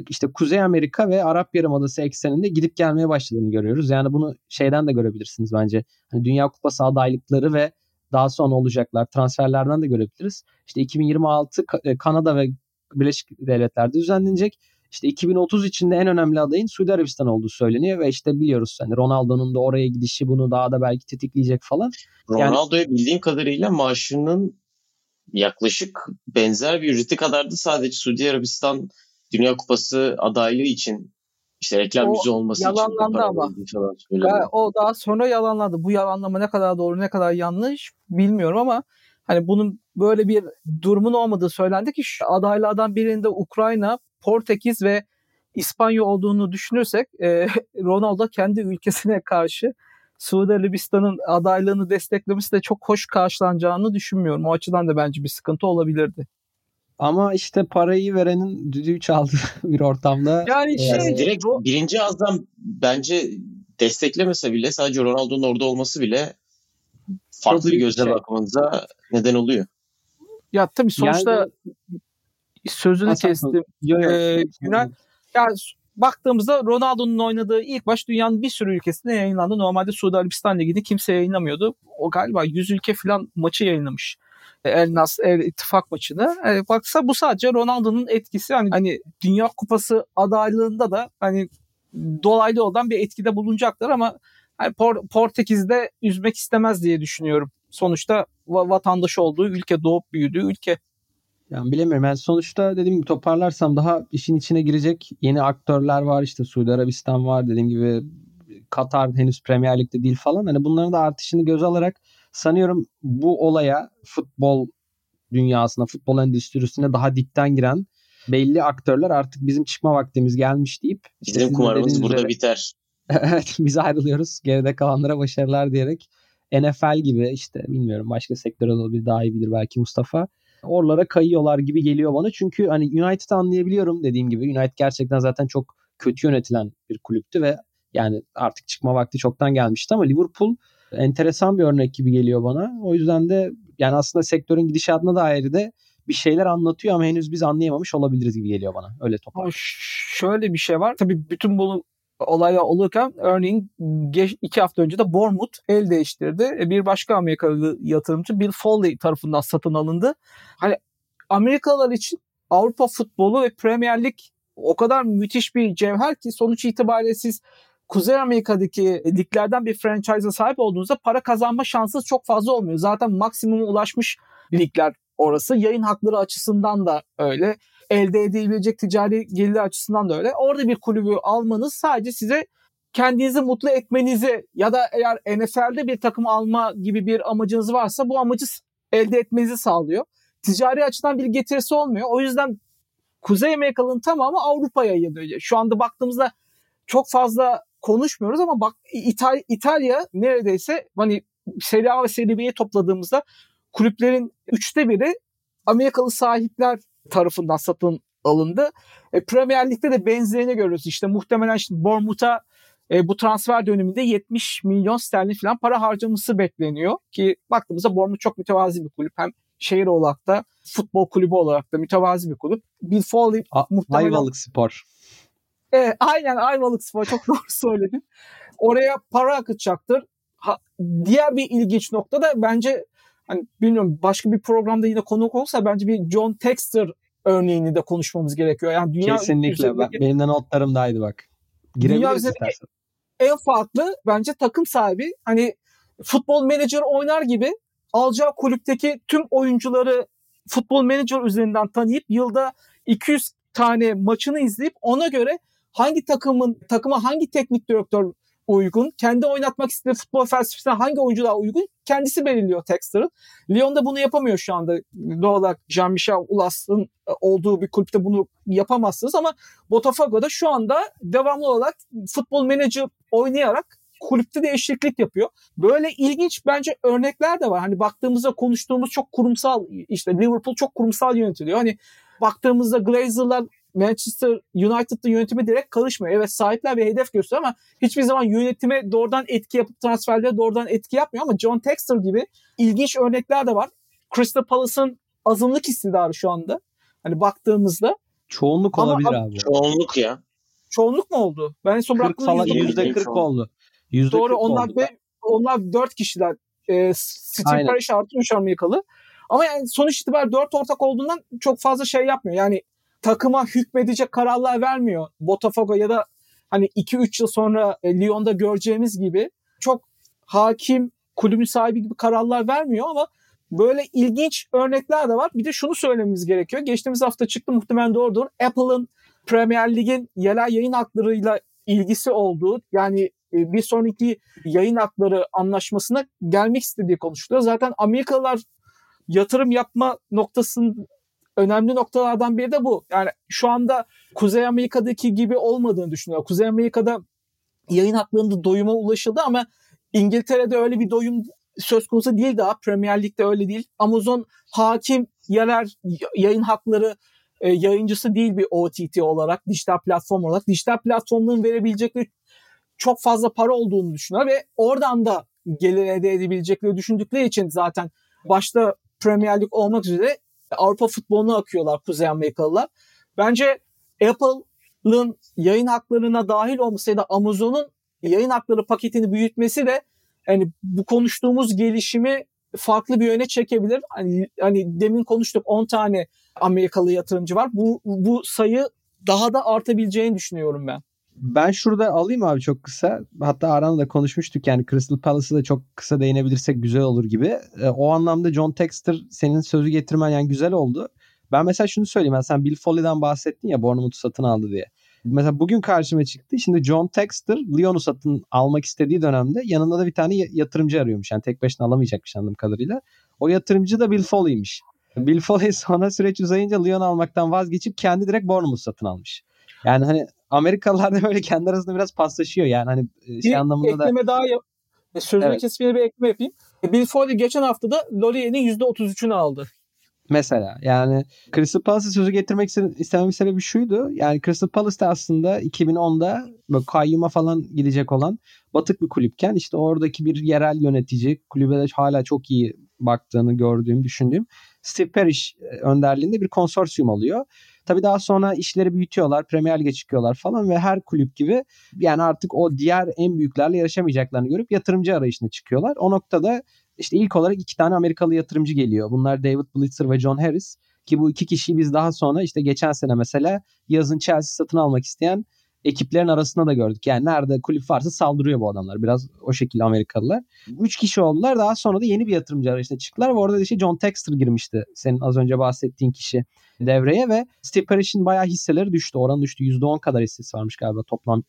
işte Kuzey Amerika ve Arap Yarımadası ekseninde gidip gelmeye başladığını görüyoruz. Yani bunu şeyden de görebilirsiniz bence. Hani Dünya Kupası adaylıkları ve daha sonra olacaklar transferlerden de görebiliriz. İşte 2026 e, Kanada ve Birleşik Devletler'de düzenlenecek. İşte 2030 içinde en önemli adayın Suudi Arabistan olduğu söyleniyor ve işte biliyoruz hani Ronaldo'nun da oraya gidişi bunu daha da belki tetikleyecek falan. Ronaldo'ya yani, bildiğim kadarıyla maaşının yaklaşık benzer bir ücreti kadardı sadece Suudi Arabistan Dünya Kupası adaylığı için işte reklam yüzü olması yalanlandı için ama. Falan o daha sonra yalanlandı. Bu yalanlama ne kadar doğru ne kadar yanlış bilmiyorum ama hani bunun böyle bir durumun olmadığı söylendi ki adaylardan birinde Ukrayna, Portekiz ve İspanya olduğunu düşünürsek e, Ronaldo kendi ülkesine karşı Suudi Arabistan'ın adaylığını desteklemesi de çok hoş karşılanacağını düşünmüyorum. O açıdan da bence bir sıkıntı olabilirdi. Ama işte parayı verenin düdüğü çaldı bir ortamda. Yani şey, yani direkt birinci azdan bence desteklemese bile sadece Ronaldo'nun orada olması bile farklı bir gözle şey. bakmanıza neden oluyor. Ya tabii sonuçta yani, sözünü Hasan, kestim. Yo, yo, ee, Günel, yani baktığımızda Ronaldo'nun oynadığı ilk baş dünyanın bir sürü ülkesinde yayınlandı. Normalde Suudi Arabistan Ligi'ni kimse yayınlamıyordu. O galiba 100 ülke falan maçı yayınlamış. El Nas El İttifak maçını. Yani e, baksa bu sadece Ronaldo'nun etkisi. Hani, hani Dünya Kupası adaylığında da hani dolaylı olan bir etkide bulunacaklar ama yani Por- Portekiz'de üzmek istemez diye düşünüyorum. Sonuçta vatandaş olduğu ülke, doğup büyüdüğü ülke. Yani bilemiyorum. Yani sonuçta dediğim gibi toparlarsam daha işin içine girecek yeni aktörler var. İşte Suudi Arabistan var. Dediğim gibi Katar henüz Premier Lig'de değil falan. Hani bunların da artışını göz alarak sanıyorum bu olaya futbol dünyasına, futbol endüstrisine daha dipten giren belli aktörler artık bizim çıkma vaktimiz gelmiş deyip bizim kumarımız burada üzere, biter. evet biz ayrılıyoruz. Geride kalanlara başarılar diyerek NFL gibi işte bilmiyorum başka sektör olabilir daha iyi bilir belki Mustafa. Oralara kayıyorlar gibi geliyor bana. Çünkü hani United'ı anlayabiliyorum dediğim gibi. United gerçekten zaten çok kötü yönetilen bir kulüptü ve yani artık çıkma vakti çoktan gelmişti ama Liverpool enteresan bir örnek gibi geliyor bana. O yüzden de yani aslında sektörün gidişatına dair de bir şeyler anlatıyor ama henüz biz anlayamamış olabiliriz gibi geliyor bana. Öyle toplar. Şöyle bir şey var. Tabii bütün bunu olaylar olurken örneğin geç, iki hafta önce de Bournemouth el değiştirdi. E, bir başka Amerikalı yatırımcı Bill Foley tarafından satın alındı. Hani Amerikalılar için Avrupa futbolu ve Premier Lig o kadar müthiş bir cevher ki sonuç itibariyle siz Kuzey Amerika'daki liglerden bir franchise'a sahip olduğunuzda para kazanma şansınız çok fazla olmuyor. Zaten maksimuma ulaşmış ligler orası. Yayın hakları açısından da öyle. Elde edilebilecek ticari gelir açısından da öyle. Orada bir kulübü almanız sadece size kendinizi mutlu etmenizi ya da eğer NFL'de bir takım alma gibi bir amacınız varsa bu amacı elde etmenizi sağlıyor. Ticari açıdan bir getirisi olmuyor. O yüzden Kuzey Amerika'nın tamamı Avrupa'ya yayılıyor. Şu anda baktığımızda çok fazla konuşmuyoruz ama bak İtalya, İtalya neredeyse hani Serie A ve Serie B'yi topladığımızda kulüplerin üçte biri Amerikalı sahipler tarafından satın alındı. E, Premier Lig'de de benzerini görüyoruz. İşte muhtemelen işte Bournemouth'a e, bu transfer döneminde 70 milyon sterlin falan para harcaması bekleniyor. Ki baktığımızda Bournemouth çok mütevazi bir kulüp. Hem şehir olarak da futbol kulübü olarak da mütevazi bir kulüp. Bill Foley A- muhtemelen... Ayvalık Spor. Evet, aynen Ayvalık Spor çok doğru söyledin. Oraya para akıtacaktır. Ha, diğer bir ilginç nokta da bence hani bilmiyorum başka bir programda yine konuk olsa bence bir John Texter örneğini de konuşmamız gerekiyor. Yani dünya Kesinlikle. Ben, benim de notlarımdaydı bak. Girebiliriz istersen. En farklı bence takım sahibi hani futbol menajer oynar gibi alacağı kulüpteki tüm oyuncuları futbol menajer üzerinden tanıyıp yılda 200 tane maçını izleyip ona göre hangi takımın takıma hangi teknik direktör uygun, kendi oynatmak istediği futbol felsefesine hangi oyuncular uygun kendisi belirliyor Texter'ın. Lyon da bunu yapamıyor şu anda. Doğal olarak Jean-Michel Ulas'ın olduğu bir kulüpte bunu yapamazsınız ama Botafogo'da şu anda devamlı olarak futbol menajer oynayarak kulüpte değişiklik yapıyor. Böyle ilginç bence örnekler de var. Hani baktığımızda konuştuğumuz çok kurumsal işte Liverpool çok kurumsal yönetiliyor. Hani baktığımızda Glazer'lar Manchester United'da yönetime direkt karışmıyor. Evet sahipler bir hedef gösteriyor ama hiçbir zaman yönetime doğrudan etki yapıp transferlere doğrudan etki yapmıyor ama John Textor gibi ilginç örnekler de var. Crystal Palace'ın azınlık istidarı şu anda. Hani baktığımızda. Çoğunluk ama, olabilir abi. Çoğunluk ya. Çoğunluk mu oldu? Ben son 40 falan yüzde 40 oldu. %40 Doğru onlar oldu. Be, onlar 4 kişiler. E, Steve Parish artı 3 Amerikalı. Ama yani sonuç itibariyle 4 ortak olduğundan çok fazla şey yapmıyor. Yani takıma hükmedecek kararlar vermiyor. Botafogo ya da hani 2-3 yıl sonra e, Lyon'da göreceğimiz gibi çok hakim kulübün sahibi gibi kararlar vermiyor ama böyle ilginç örnekler de var. Bir de şunu söylememiz gerekiyor. Geçtiğimiz hafta çıktı muhtemelen doğrudur. Apple'ın Premier Lig'in yerel yayın haklarıyla ilgisi olduğu yani e, bir sonraki yayın hakları anlaşmasına gelmek istediği konuşuluyor. Zaten Amerikalılar yatırım yapma noktasının önemli noktalardan biri de bu. Yani şu anda Kuzey Amerika'daki gibi olmadığını düşünüyorum. Kuzey Amerika'da yayın haklarında doyuma ulaşıldı ama İngiltere'de öyle bir doyum söz konusu değil daha. Premier Lig'de öyle değil. Amazon hakim yerler yayın hakları e, yayıncısı değil bir OTT olarak, dijital platform olarak. Dijital platformların verebilecekleri çok fazla para olduğunu düşünüyor ve oradan da gelir elde edebilecekleri düşündükleri için zaten başta Premier Lig olmak üzere Avrupa futboluna akıyorlar Kuzey Amerikalılar. Bence Apple'ın yayın haklarına dahil olması ya da Amazon'un yayın hakları paketini büyütmesi de yani bu konuştuğumuz gelişimi farklı bir yöne çekebilir. Hani, hani demin konuştuk 10 tane Amerikalı yatırımcı var. Bu, bu sayı daha da artabileceğini düşünüyorum ben. Ben şurada alayım abi çok kısa. Hatta Aran'la da konuşmuştuk yani Crystal Palace'ı da çok kısa değinebilirsek güzel olur gibi. E, o anlamda John Texter senin sözü getirmen yani güzel oldu. Ben mesela şunu söyleyeyim. Yani sen Bill Foley'den bahsettin ya Bournemouth'u satın aldı diye. Mesela bugün karşıma çıktı. Şimdi John Texter Lyon'u satın almak istediği dönemde yanında da bir tane yatırımcı arıyormuş. Yani tek başına alamayacakmış anladığım kadarıyla. O yatırımcı da Bill Foley'miş. Bill Foley sonra süreç uzayınca Lyon almaktan vazgeçip kendi direkt Bournemouth satın almış. Yani hani Amerikalılar da böyle kendi arasında biraz paslaşıyor yani hani e, şey bir anlamında ekleme da. daha yap. E, Sözünü Evet. kesmeye bir ekleme yapayım. E, Bill Foley geçen hafta da Laurier'in %33'ünü aldı. Mesela yani Crystal Palace'a sözü getirmek iste- istememin sebebi şuydu. Yani Crystal Palace da aslında 2010'da böyle kayyuma falan gidecek olan batık bir kulüpken işte oradaki bir yerel yönetici kulübe de hala çok iyi baktığını gördüğüm, düşündüğüm Steve Parish önderliğinde bir konsorsiyum oluyor. Tabii daha sonra işleri büyütüyorlar, Premier Lig'e çıkıyorlar falan ve her kulüp gibi yani artık o diğer en büyüklerle yarışamayacaklarını görüp yatırımcı arayışına çıkıyorlar. O noktada işte ilk olarak iki tane Amerikalı yatırımcı geliyor. Bunlar David Blitzer ve John Harris. Ki bu iki kişiyi biz daha sonra işte geçen sene mesela yazın Chelsea satın almak isteyen ekiplerin arasında da gördük. Yani nerede kulüp varsa saldırıyor bu adamlar. Biraz o şekilde Amerikalılar. Üç kişi oldular. Daha sonra da yeni bir yatırımcı arayışına çıktılar. Ve orada da işte John Textor girmişti. Senin az önce bahsettiğin kişi devreye ve Steve Parish'in bayağı hisseleri düştü. Oran düştü. %10 kadar hissesi varmış galiba toplam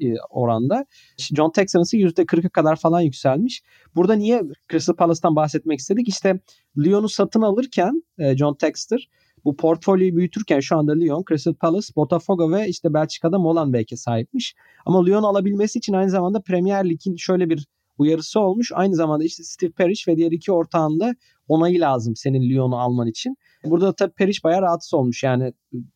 e, oranda. John ise %40'a kadar falan yükselmiş. Burada niye Crystal Palace'tan bahsetmek istedik? İşte Lyon'u satın alırken e, John Textor bu portfolyoyu büyütürken şu anda Lyon, Crystal Palace, Botafogo ve işte Belçika'da Molenbeek'e sahipmiş. Ama Lyon alabilmesi için aynı zamanda Premier Lig'in şöyle bir uyarısı olmuş. Aynı zamanda işte Steve Parish ve diğer iki ortağın da onayı lazım senin Lyon'u alman için. Burada da tabii Parish bayağı rahatsız olmuş. Yani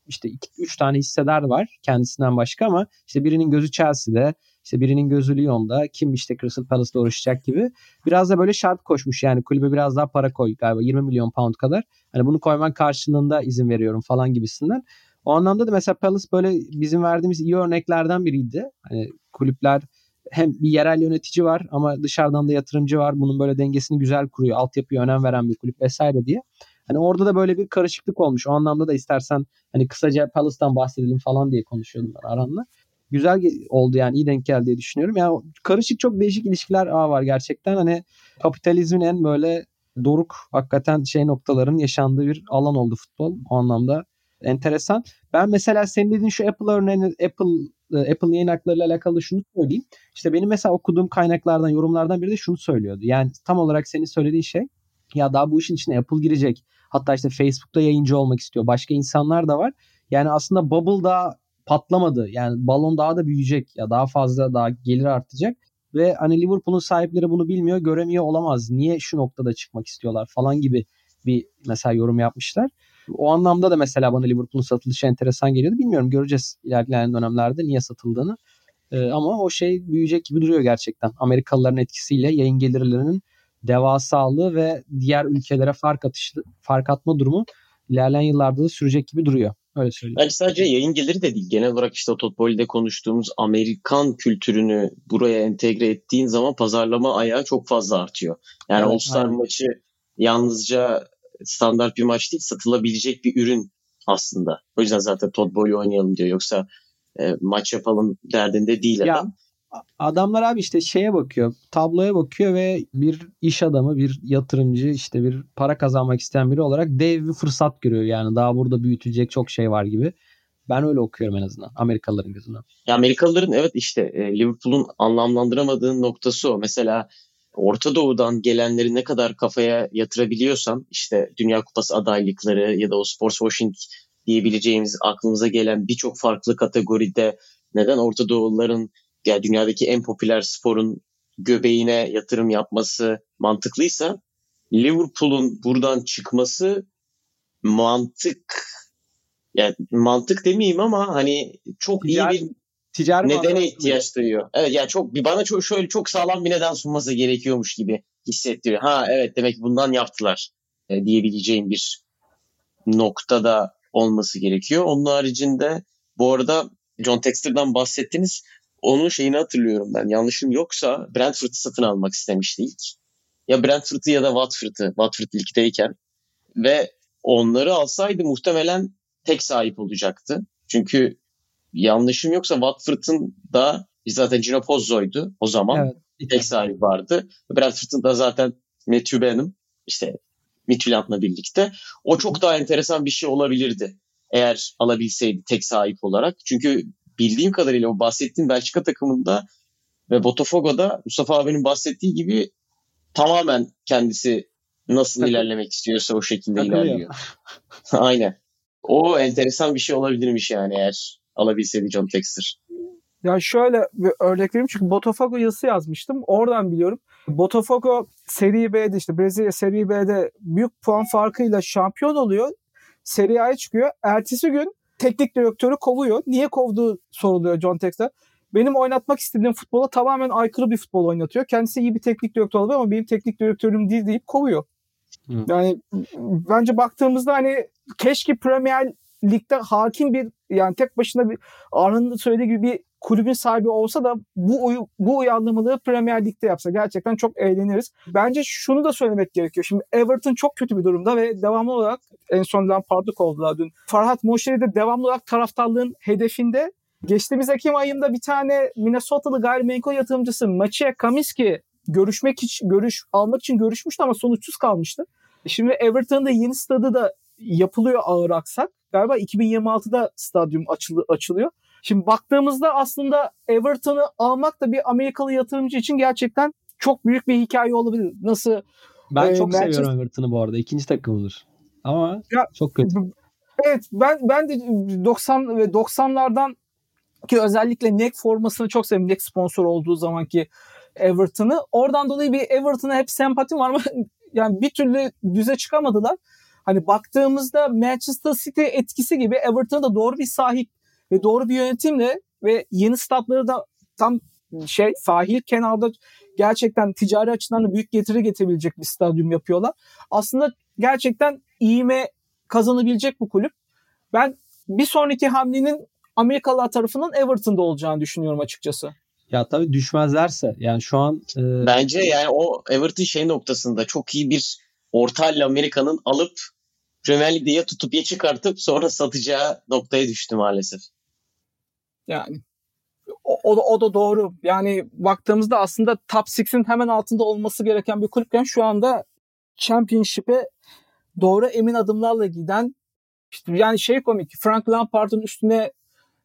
işte 3 tane hissedar var kendisinden başka ama işte birinin gözü Chelsea'de, işte birinin gözü Lyon'da, kim işte Crystal Palace'da uğraşacak gibi. Biraz da böyle şart koşmuş yani kulübe biraz daha para koy galiba 20 milyon pound kadar. Hani bunu koyman karşılığında izin veriyorum falan gibisinden. O anlamda da mesela Palace böyle bizim verdiğimiz iyi örneklerden biriydi. Hani kulüpler hem bir yerel yönetici var ama dışarıdan da yatırımcı var. Bunun böyle dengesini güzel kuruyor. Altyapıya önem veren bir kulüp vesaire diye. Hani orada da böyle bir karışıklık olmuş. O anlamda da istersen hani kısaca Palace'tan bahsedelim falan diye konuşuyordum Aran'la. Güzel oldu yani iyi denk geldi diye düşünüyorum. Yani karışık çok değişik ilişkiler ağı var gerçekten. Hani kapitalizmin en böyle doruk hakikaten şey noktaların yaşandığı bir alan oldu futbol. O anlamda enteresan. Ben mesela senin dediğin şu Apple örneğini Apple e, Apple yayın haklarıyla alakalı şunu söyleyeyim. İşte benim mesela okuduğum kaynaklardan, yorumlardan biri de şunu söylüyordu. Yani tam olarak senin söylediğin şey ya daha bu işin içine Apple girecek. Hatta işte Facebook'ta yayıncı olmak istiyor. Başka insanlar da var. Yani aslında bubble daha patlamadı. Yani balon daha da büyüyecek ya daha fazla daha gelir artacak ve hani Liverpool'un sahipleri bunu bilmiyor, göremiyor olamaz. Niye şu noktada çıkmak istiyorlar falan gibi bir mesela yorum yapmışlar. O anlamda da mesela bana Liverpool'un satılışı enteresan geliyordu. Bilmiyorum göreceğiz ilerleyen dönemlerde niye satıldığını. Ee, ama o şey büyüyecek gibi duruyor gerçekten. Amerikalıların etkisiyle yayın gelirlerinin devasalığı ve diğer ülkelere fark atışlı, fark atma durumu ilerleyen yıllarda da sürecek gibi duruyor. Öyle söyleyeyim. Bence sadece yayın geliri de değil. Genel olarak işte o Totboli'de konuştuğumuz Amerikan kültürünü buraya entegre ettiğin zaman pazarlama ayağı çok fazla artıyor. Yani Evet, All Star aynen. maçı yalnızca standart bir maç değil satılabilecek bir ürün aslında. O yüzden zaten Todd oynayalım diyor. Yoksa e, maç yapalım derdinde değil Ya, adam. Adamlar abi işte şeye bakıyor, tabloya bakıyor ve bir iş adamı, bir yatırımcı, işte bir para kazanmak isteyen biri olarak dev bir fırsat görüyor. Yani daha burada büyütülecek çok şey var gibi. Ben öyle okuyorum en azından Amerikalıların gözünden. Ya Amerikalıların evet işte e, Liverpool'un anlamlandıramadığı noktası o. Mesela Orta Doğu'dan gelenleri ne kadar kafaya yatırabiliyorsan işte Dünya Kupası adaylıkları ya da o sports washing diyebileceğimiz aklımıza gelen birçok farklı kategoride neden Orta Doğuluların ya dünyadaki en popüler sporun göbeğine yatırım yapması mantıklıysa Liverpool'un buradan çıkması mantık yani mantık demeyeyim ama hani çok Ticari- iyi bir Ticari nedene ihtiyaç duyuyor. Evet yani çok bana çok şöyle çok sağlam bir neden sunması gerekiyormuş gibi hissettiriyor. Ha evet demek ki bundan yaptılar e, diyebileceğim bir noktada olması gerekiyor. Onun haricinde bu arada John Texter'dan bahsettiniz. Onun şeyini hatırlıyorum ben. Yanlışım yoksa Brentford'u satın almak istemişti ilk. Ya Brentford'u ya da Watford'u. Watford ligdeyken. Ve onları alsaydı muhtemelen tek sahip olacaktı. Çünkü yanlışım yoksa Watford'un da zaten Gino Pozzo'ydu o zaman. Evet. Tek sahibi vardı. Brentford'un da zaten Matthew Benham işte Midtjylland'la birlikte. O çok daha enteresan bir şey olabilirdi. Eğer alabilseydi tek sahip olarak. Çünkü bildiğim kadarıyla o bahsettiğim Belçika takımında ve Botafogo'da Mustafa abinin bahsettiği gibi tamamen kendisi nasıl Takıl- ilerlemek istiyorsa o şekilde Takılıyor. ilerliyor. Aynen. O enteresan bir şey olabilirmiş yani eğer alabilseydi John Texter. Ya şöyle bir örnek vereyim çünkü Botafogo yazısı yazmıştım. Oradan biliyorum. Botafogo Serie B'de işte Brezilya Serie B'de büyük puan farkıyla şampiyon oluyor. Serie A'ya çıkıyor. Ertesi gün teknik direktörü kovuyor. Niye kovduğu soruluyor John Texter. Benim oynatmak istediğim futbola tamamen aykırı bir futbol oynatıyor. Kendisi iyi bir teknik direktör oluyor ama benim teknik direktörüm değil deyip kovuyor. Hı. Yani bence baktığımızda hani keşke Premier Lig'de hakim bir yani tek başına bir Arhan'ın söylediği gibi bir kulübün sahibi olsa da bu uy bu uyarlamaları Premier Lig'de yapsa gerçekten çok eğleniriz. Bence şunu da söylemek gerekiyor. Şimdi Everton çok kötü bir durumda ve devamlı olarak en son Lampard'ı kovdular dün. Farhat Moşeri de devamlı olarak taraftarlığın hedefinde. Geçtiğimiz Ekim ayında bir tane Minnesota'lı gayrimenkul yatırımcısı Maciej Kamiski görüşmek için görüş almak için görüşmüştü ama sonuçsuz kalmıştı. Şimdi Everton'da yeni stadı da yapılıyor ağır aksak. Galiba 2026'da stadyum açılı, açılıyor. Şimdi baktığımızda aslında Everton'ı almak da bir Amerikalı yatırımcı için gerçekten çok büyük bir hikaye olabilir. Nasıl ben e, çok Manchester... seviyorum Everton'ı bu arada. İkinci takımıdır. Ama ya, çok kötü. Evet ben ben de 90 ve 90'lardan ki özellikle NEC formasını çok seviyorum. NEC sponsor olduğu zamanki Everton'ı. Oradan dolayı bir Everton'a hep sempatim var ama yani bir türlü düze çıkamadılar. Hani baktığımızda Manchester City etkisi gibi Everton'a da doğru bir sahip ve doğru bir yönetimle ve yeni statları da tam şey sahil kenarda gerçekten ticari açıdan da büyük getiri getirebilecek bir stadyum yapıyorlar. Aslında gerçekten iğme kazanabilecek bu kulüp. Ben bir sonraki hamlenin Amerikalılar tarafından Everton'da olacağını düşünüyorum açıkçası. Ya tabii düşmezlerse yani şu an e... bence yani o Everton şey noktasında çok iyi bir orta halli Amerika'nın alıp Premier Lig'de ya tutup ya çıkartıp sonra satacağı noktaya düştü maalesef. Yani o, o, da, o da doğru. Yani baktığımızda aslında top 6'in hemen altında olması gereken bir kulüpken şu anda Championship'e doğru emin adımlarla giden işte yani şey komik Frank Lampard'ın üstüne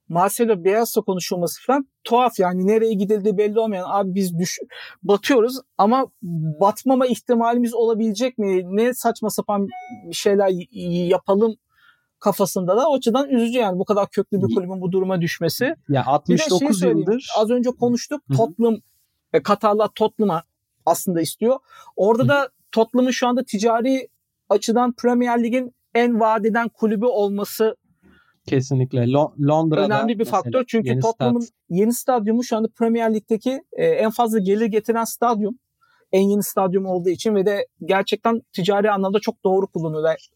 Marcelo Bielsa konuşulması falan tuhaf yani nereye gidildiği belli olmayan abi biz düş batıyoruz ama batmama ihtimalimiz olabilecek mi? Ne saçma sapan şeyler yapalım kafasında da o açıdan üzücü yani bu kadar köklü bir kulübün bu duruma düşmesi. Ya 69 şey yıldır. Az önce konuştuk. Hı-hı. Tottenham e, Katarlar Tottenham'a aslında istiyor. Orada Hı-hı. da Tottenham'ın şu anda ticari açıdan Premier Lig'in en vadeden kulübü olması Kesinlikle. Lo- Londra'da önemli bir faktör çünkü yeni Tottenham'ın stat. yeni stadyumu şu anda Premier Lig'deki e, en fazla gelir getiren stadyum. En yeni stadyum olduğu için ve de gerçekten ticari anlamda çok doğru kullanıyorlar.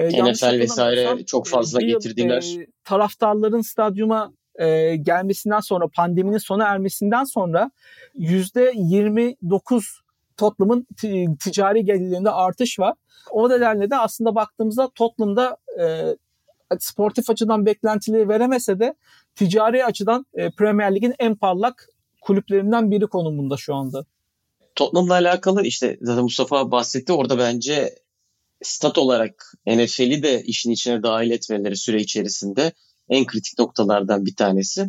E, NFL vesaire çok fazla bir, getirdiler. E, taraftarların stadyuma e, gelmesinden sonra pandeminin sona ermesinden sonra %29 Tottenham'ın ticari gelirlerinde artış var. O nedenle de aslında baktığımızda Tottenham'da e, sportif açıdan beklentileri veremese de ticari açıdan e, Premier Lig'in en parlak kulüplerinden biri konumunda şu anda. Tottenham'la alakalı işte zaten Mustafa bahsetti orada bence stat olarak NFL'i de işin içine dahil etmeleri süre içerisinde en kritik noktalardan bir tanesi.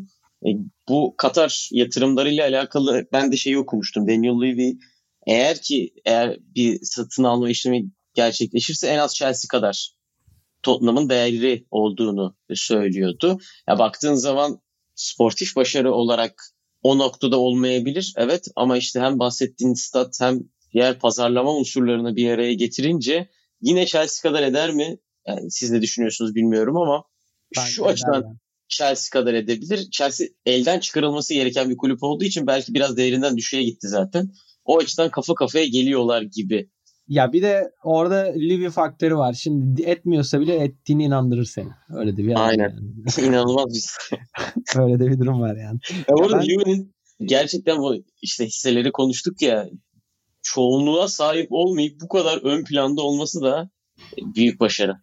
E, bu Katar yatırımlarıyla alakalı ben de şeyi okumuştum. Daniel Levy eğer ki eğer bir satın alma işlemi gerçekleşirse en az Chelsea kadar Tottenham'ın değerli olduğunu söylüyordu. Ya baktığın zaman sportif başarı olarak o noktada olmayabilir. Evet ama işte hem bahsettiğin stat hem diğer pazarlama unsurlarını bir araya getirince yine Chelsea kadar eder mi? Yani siz ne düşünüyorsunuz bilmiyorum ama ben şu açıdan yani. Chelsea kadar edebilir. Chelsea elden çıkarılması gereken bir kulüp olduğu için belki biraz değerinden düşüğe gitti zaten. O açıdan kafa kafaya geliyorlar gibi ya bir de orada Livy faktörü var. Şimdi etmiyorsa bile ettiğini inandırır seni. Öyle de bir Aynen. Yani. İnanılmaz bir Öyle de bir durum var yani. Ya orada ben... Livy'nin gerçekten bu işte hisseleri konuştuk ya çoğunluğa sahip olmayıp bu kadar ön planda olması da büyük başarı.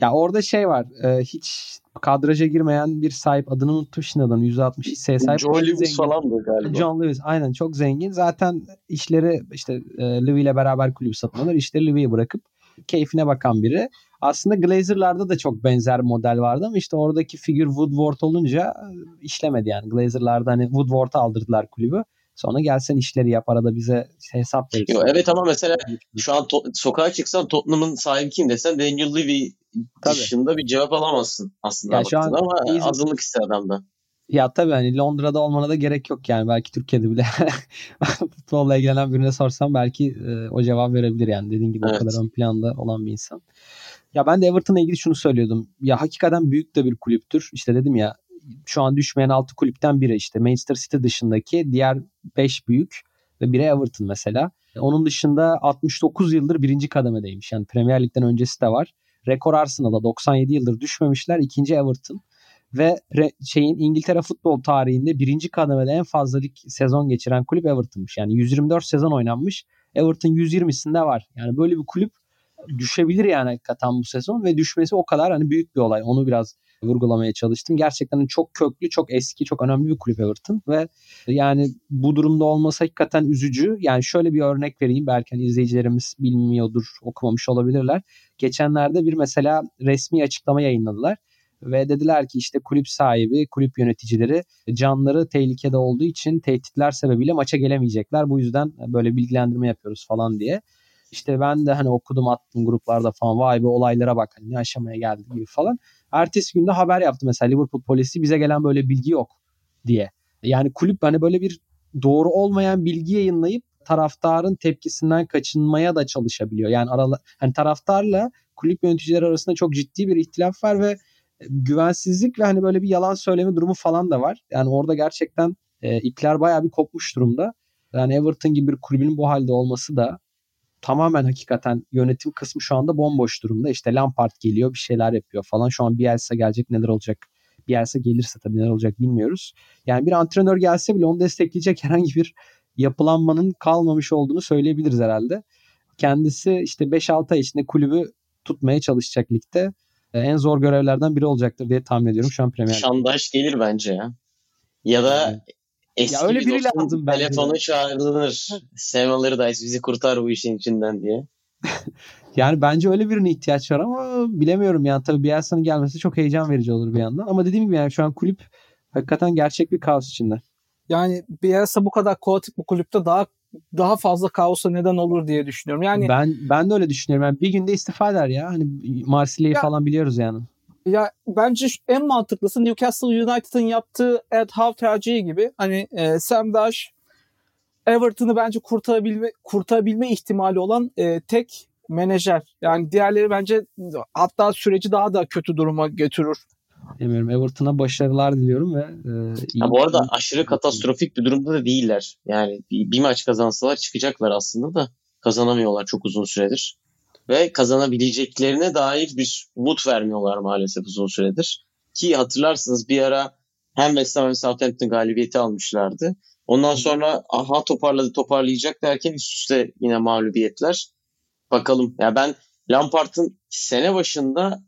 Ya orada şey var. E, hiç kadraja girmeyen bir sahip adını unuttum şimdi adamın %60 hisseye sahip. John Lewis falandı galiba. John Lewis aynen çok zengin. Zaten işleri işte e, Levy ile beraber kulübü satın alır. İşleri Levy'ye bırakıp keyfine bakan biri. Aslında Glazer'larda da çok benzer model vardı ama işte oradaki figür Woodward olunca e, işlemedi yani. Glazer'larda hani Woodward'a aldırdılar kulübü. Sonra gelsen işleri yap arada bize hesap verirsin. evet ama mesela şu an to- sokağa çıksan Tottenham'ın sahibi kim desen Daniel Levy Tabii. dışında bir cevap alamazsın aslında ya şu an ama İzmir... azınlık ister adamda. Ya tabii hani Londra'da olmana da gerek yok yani. Belki Türkiye'de bile futbolla ilgilenen birine sorsam belki e, o cevap verebilir yani. Dediğin gibi evet. o kadar ön planda olan bir insan. Ya ben de Everton'la ilgili şunu söylüyordum. Ya hakikaten büyük de bir kulüptür. İşte dedim ya şu an düşmeyen 6 kulüpten biri işte Manchester City dışındaki diğer 5 büyük ve biri Everton mesela. Onun dışında 69 yıldır birinci kademedeymiş. Yani Premier Lig'den öncesi de var. Rekor Arsenal'a 97 yıldır düşmemişler. İkinci Everton ve şeyin İngiltere futbol tarihinde birinci kademede en fazla lig sezon geçiren kulüp Everton'mış. Yani 124 sezon oynanmış. Everton 120'sinde var. Yani böyle bir kulüp düşebilir yani hakikaten bu sezon ve düşmesi o kadar hani büyük bir olay. Onu biraz vurgulamaya çalıştım. Gerçekten çok köklü, çok eski, çok önemli bir kulüp Everton ve yani bu durumda olması hakikaten üzücü. Yani şöyle bir örnek vereyim. Belki hani izleyicilerimiz bilmiyordur, okumamış olabilirler. Geçenlerde bir mesela resmi açıklama yayınladılar ve dediler ki işte kulüp sahibi, kulüp yöneticileri canları tehlikede olduğu için tehditler sebebiyle maça gelemeyecekler. Bu yüzden böyle bilgilendirme yapıyoruz falan diye. İşte ben de hani okudum attım gruplarda falan vay be olaylara bak hani ne aşamaya geldi gibi falan. Ertesi günde haber yaptı mesela Liverpool polisi bize gelen böyle bilgi yok diye. Yani kulüp hani böyle bir doğru olmayan bilgi yayınlayıp taraftarın tepkisinden kaçınmaya da çalışabiliyor. Yani arala, hani taraftarla kulüp yöneticileri arasında çok ciddi bir ihtilaf var ve güvensizlik ve hani böyle bir yalan söyleme durumu falan da var. Yani orada gerçekten e, ipler bayağı bir kopmuş durumda. Yani Everton gibi bir kulübün bu halde olması da tamamen hakikaten yönetim kısmı şu anda bomboş durumda. İşte Lampard geliyor bir şeyler yapıyor falan. Şu an Bielsa gelecek neler olacak? Bielsa gelirse tabii neler olacak bilmiyoruz. Yani bir antrenör gelse bile onu destekleyecek herhangi bir yapılanmanın kalmamış olduğunu söyleyebiliriz herhalde. Kendisi işte 5-6 ay içinde kulübü tutmaya çalışacak ligde. Ee, en zor görevlerden biri olacaktır diye tahmin ediyorum şu an Premier Şandaş gelir bence ya. Ya da. Eski ya öyle biri lazım bence. Telefonu çağrılır. Sam Allardyce bizi kurtar bu işin içinden diye. yani bence öyle birine ihtiyaç var ama bilemiyorum yani tabii Bielsa'nın gelmesi çok heyecan verici olur bir yandan. Ama dediğim gibi yani şu an kulüp hakikaten gerçek bir kaos içinde. Yani Bielsa bu kadar kaotik bu kulüpte daha daha fazla kaosa neden olur diye düşünüyorum. Yani ben ben de öyle düşünüyorum. Yani bir günde istifa eder ya. Hani Marsilya'yı falan biliyoruz yani. Ya bence en mantıklısı Newcastle United'ın yaptığı Ed Howe tercihi gibi. Hani e, Sam Dash Everton'ı bence kurtarabilme kurtarabilme ihtimali olan e, tek menajer. Yani diğerleri bence hatta süreci daha da kötü duruma götürür. Bilmiyorum. Everton'a başarılar diliyorum ve e, iyi ha, bu arada bir... aşırı katastrofik bir durumda da değiller. Yani bir, bir maç kazansalar çıkacaklar aslında da kazanamıyorlar çok uzun süredir. Ve kazanabileceklerine dair bir umut vermiyorlar maalesef uzun süredir. Ki hatırlarsınız bir ara hem West Ham hem Southampton galibiyeti almışlardı. Ondan sonra aha toparladı toparlayacak derken üst üste yine mağlubiyetler. Bakalım. Ya ben Lampard'ın sene başında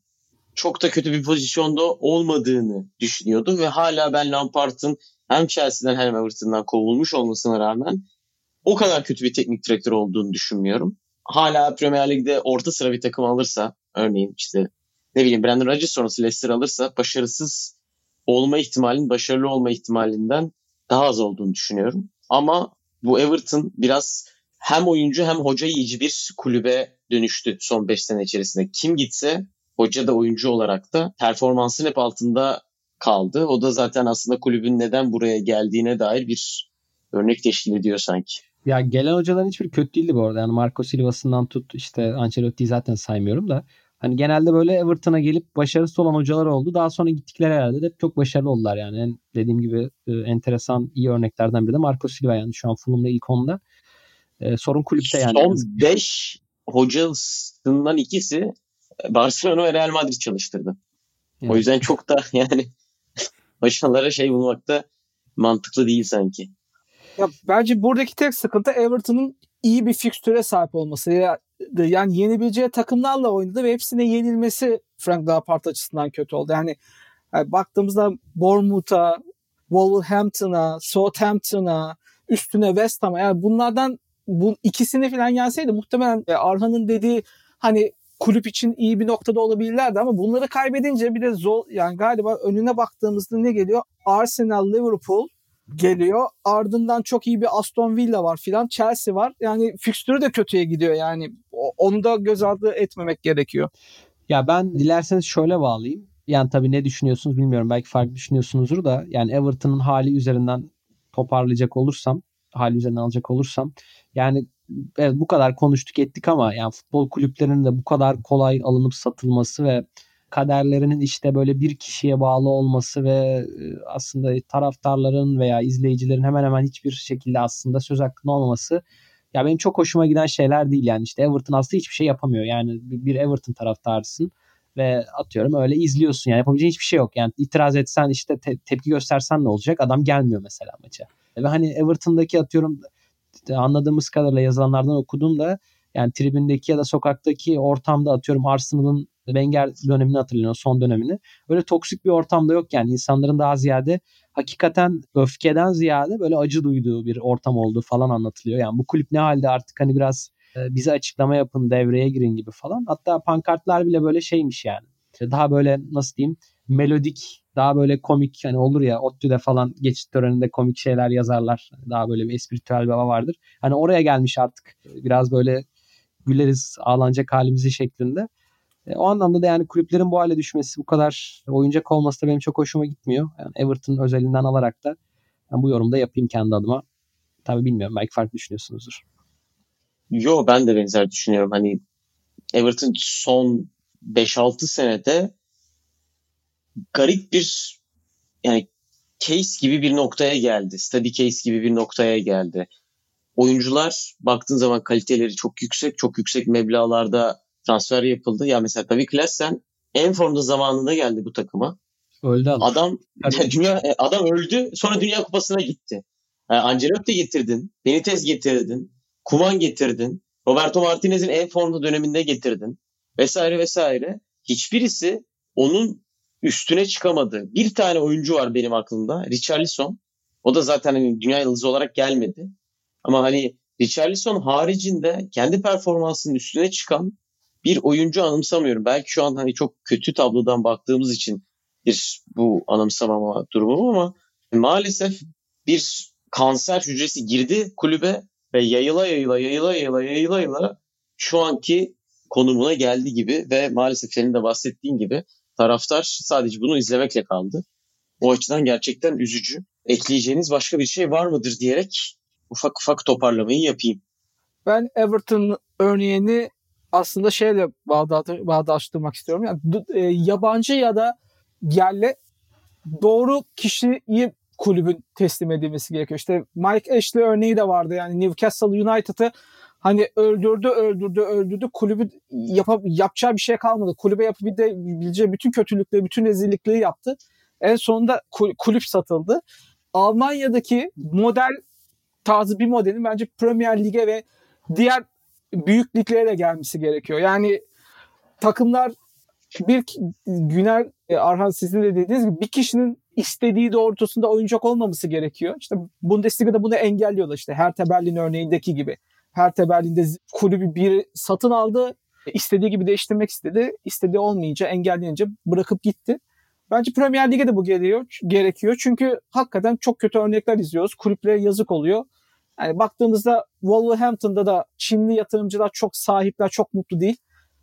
çok da kötü bir pozisyonda olmadığını düşünüyordum ve hala ben Lampard'ın hem Chelsea'den hem Everton'dan kovulmuş olmasına rağmen o kadar kötü bir teknik direktör olduğunu düşünmüyorum. Hala Premier Lig'de orta sıra bir takım alırsa örneğin işte ne bileyim Brandon Rodgers sonrası Leicester alırsa başarısız olma ihtimalinin başarılı olma ihtimalinden daha az olduğunu düşünüyorum. Ama bu Everton biraz hem oyuncu hem hoca yiyici bir kulübe dönüştü son 5 sene içerisinde. Kim gitse hoca da oyuncu olarak da performansın hep altında kaldı. O da zaten aslında kulübün neden buraya geldiğine dair bir örnek teşkil ediyor sanki. Ya gelen hocaların hiçbir kötü değildi bu arada. Yani Marco Silva'sından tut işte Ancelotti'yi zaten saymıyorum da. Hani genelde böyle Everton'a gelip başarısız olan hocalar oldu. Daha sonra gittikleri herhalde de çok başarılı oldular yani. En, dediğim gibi e, enteresan iyi örneklerden biri de Marco Silva yani şu an Fulham'da ilk onda. E, sorun kulüpte yani. Son 5 hocasından ikisi Barcelona ve Real Madrid çalıştırdı. Evet. O yüzden çok da yani başarılara şey bulmakta mantıklı değil sanki. Ya bence buradaki tek sıkıntı Everton'ın iyi bir fikstüre sahip olması. Ya, yani yenebileceği takımlarla oynadı ve hepsine yenilmesi Frank Lampard açısından kötü oldu. Yani, yani baktığımızda Bournemouth'a, Wolverhampton'a, Southampton'a, üstüne West Ham'a yani bunlardan bu ikisini falan gelseydi muhtemelen e, Arhan'ın dediği hani kulüp için iyi bir noktada olabilirlerdi ama bunları kaybedince bir de zor yani galiba önüne baktığımızda ne geliyor? Arsenal, Liverpool geliyor. Ardından çok iyi bir Aston Villa var filan. Chelsea var. Yani fikstürü de kötüye gidiyor yani. Onu da göz ardı etmemek gerekiyor. Ya ben dilerseniz şöyle bağlayayım. Yani tabii ne düşünüyorsunuz bilmiyorum. Belki farklı düşünüyorsunuzdur da yani Everton'ın hali üzerinden toparlayacak olursam, hali üzerinden alacak olursam yani evet bu kadar konuştuk ettik ama yani futbol kulüplerinin de bu kadar kolay alınıp satılması ve kaderlerinin işte böyle bir kişiye bağlı olması ve e, aslında taraftarların veya izleyicilerin hemen hemen hiçbir şekilde aslında söz hakkında olmaması ya benim çok hoşuma giden şeyler değil yani işte Everton aslında hiçbir şey yapamıyor. Yani bir Everton taraftarısın ve atıyorum öyle izliyorsun yani yapabileceğin hiçbir şey yok. Yani itiraz etsen işte te- tepki göstersen ne olacak? Adam gelmiyor mesela maça. Ve hani Everton'daki atıyorum anladığımız kadarıyla yazılanlardan okudum da yani tribündeki ya da sokaktaki ortamda atıyorum Arsenal'ın Wenger dönemini hatırlıyorum son dönemini. Öyle toksik bir ortamda yok yani insanların daha ziyade hakikaten öfkeden ziyade böyle acı duyduğu bir ortam olduğu falan anlatılıyor. Yani bu kulüp ne halde artık hani biraz e, bize açıklama yapın devreye girin gibi falan. Hatta pankartlar bile böyle şeymiş yani. Daha böyle nasıl diyeyim melodik daha böyle komik hani olur ya ODTÜ'de falan geçit töreninde komik şeyler yazarlar. Daha böyle bir espritüel bir vardır. Hani oraya gelmiş artık biraz böyle güleriz ağlanacak halimizi şeklinde. E, o anlamda da yani kulüplerin bu hale düşmesi, bu kadar oyuncak olması da benim çok hoşuma gitmiyor. Yani Everton özelinden alarak da ben bu yorumda yapayım kendi adıma. Tabii bilmiyorum belki farklı düşünüyorsunuzdur. Yo ben de benzer düşünüyorum. Hani Everton son 5-6 senede garip bir yani case gibi bir noktaya geldi. Study case gibi bir noktaya geldi. Oyuncular baktığın zaman kaliteleri çok yüksek, çok yüksek meblalarda transfer yapıldı. Ya mesela David Klassen en formda zamanında geldi bu takıma. Öldü adam. Adam dünya e, adam öldü. Sonra Dünya Kupası'na gitti. Yani Ancelotti getirdin, Benitez getirdin, Kuman getirdin, Roberto Martinez'in en formda döneminde getirdin vesaire vesaire. Hiçbirisi onun üstüne çıkamadı. Bir tane oyuncu var benim aklımda. Richarlison. O da zaten hani dünya yıldızı olarak gelmedi. Ama hani Richarlison haricinde kendi performansının üstüne çıkan bir oyuncu anımsamıyorum. Belki şu an hani çok kötü tablodan baktığımız için bir bu anımsamama durumu ama maalesef bir kanser hücresi girdi kulübe ve yayıla yayıla yayıla yayıla yayıla yayıla şu anki konumuna geldi gibi ve maalesef senin de bahsettiğin gibi taraftar sadece bunu izlemekle kaldı. O açıdan gerçekten üzücü. Ekleyeceğiniz başka bir şey var mıdır diyerek ufak ufak toparlamayı yapayım. Ben Everton örneğini aslında şeyle bağdaştırmak istiyorum. Yani e, yabancı ya da yerle doğru kişiyi kulübün teslim edilmesi gerekiyor. İşte Mike Ashley örneği de vardı. Yani Newcastle United'ı hani öldürdü, öldürdü, öldürdü. Kulübü yap yapacağı bir şey kalmadı. Kulübe yapabileceği bütün kötülükleri, bütün rezillikleri yaptı. En sonunda kulüp satıldı. Almanya'daki model tarzı bir modelin bence Premier Lig'e ve diğer büyük liglere de gelmesi gerekiyor. Yani takımlar bir Güner e, Arhan sizin de dediğiniz gibi bir kişinin istediği doğrultusunda oyuncak olmaması gerekiyor. İşte Bundesliga'da bunu engelliyorlar işte Hertha Berlin örneğindeki gibi. Hertha Berlin'de kulübü bir satın aldı. istediği gibi değiştirmek istedi. İstediği olmayınca, engelleyince bırakıp gitti. Bence Premier Lig'e de bu geliyor, gerekiyor. Çünkü hakikaten çok kötü örnekler izliyoruz. Kulüplere yazık oluyor. Yani baktığımızda Wolverhampton'da da Çinli yatırımcılar çok sahipler, çok mutlu değil.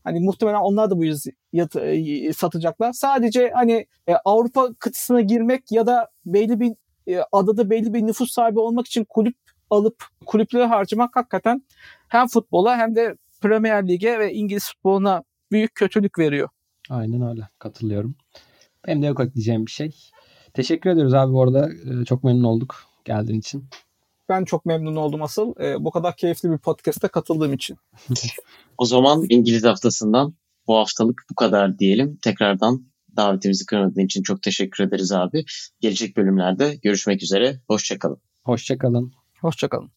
Hani muhtemelen onlar da bu yüz e, satacaklar. Sadece hani e, Avrupa kıtasına girmek ya da belli bir e, adada belli bir nüfus sahibi olmak için kulüp alıp kulüpleri harcamak hakikaten hem futbola hem de Premier Lig'e ve İngiliz futboluna büyük kötülük veriyor. Aynen öyle. Katılıyorum. Benim de yok ekleyeceğim bir şey. Teşekkür ediyoruz abi bu arada. Ee, çok memnun olduk geldiğin için. Ben çok memnun oldum asıl. E, bu kadar keyifli bir podcast'a katıldığım için. o zaman İngiliz haftasından bu haftalık bu kadar diyelim. Tekrardan davetimizi kırmadığın için çok teşekkür ederiz abi. Gelecek bölümlerde görüşmek üzere. Hoşçakalın. Hoşçakalın. Hoşçakalın.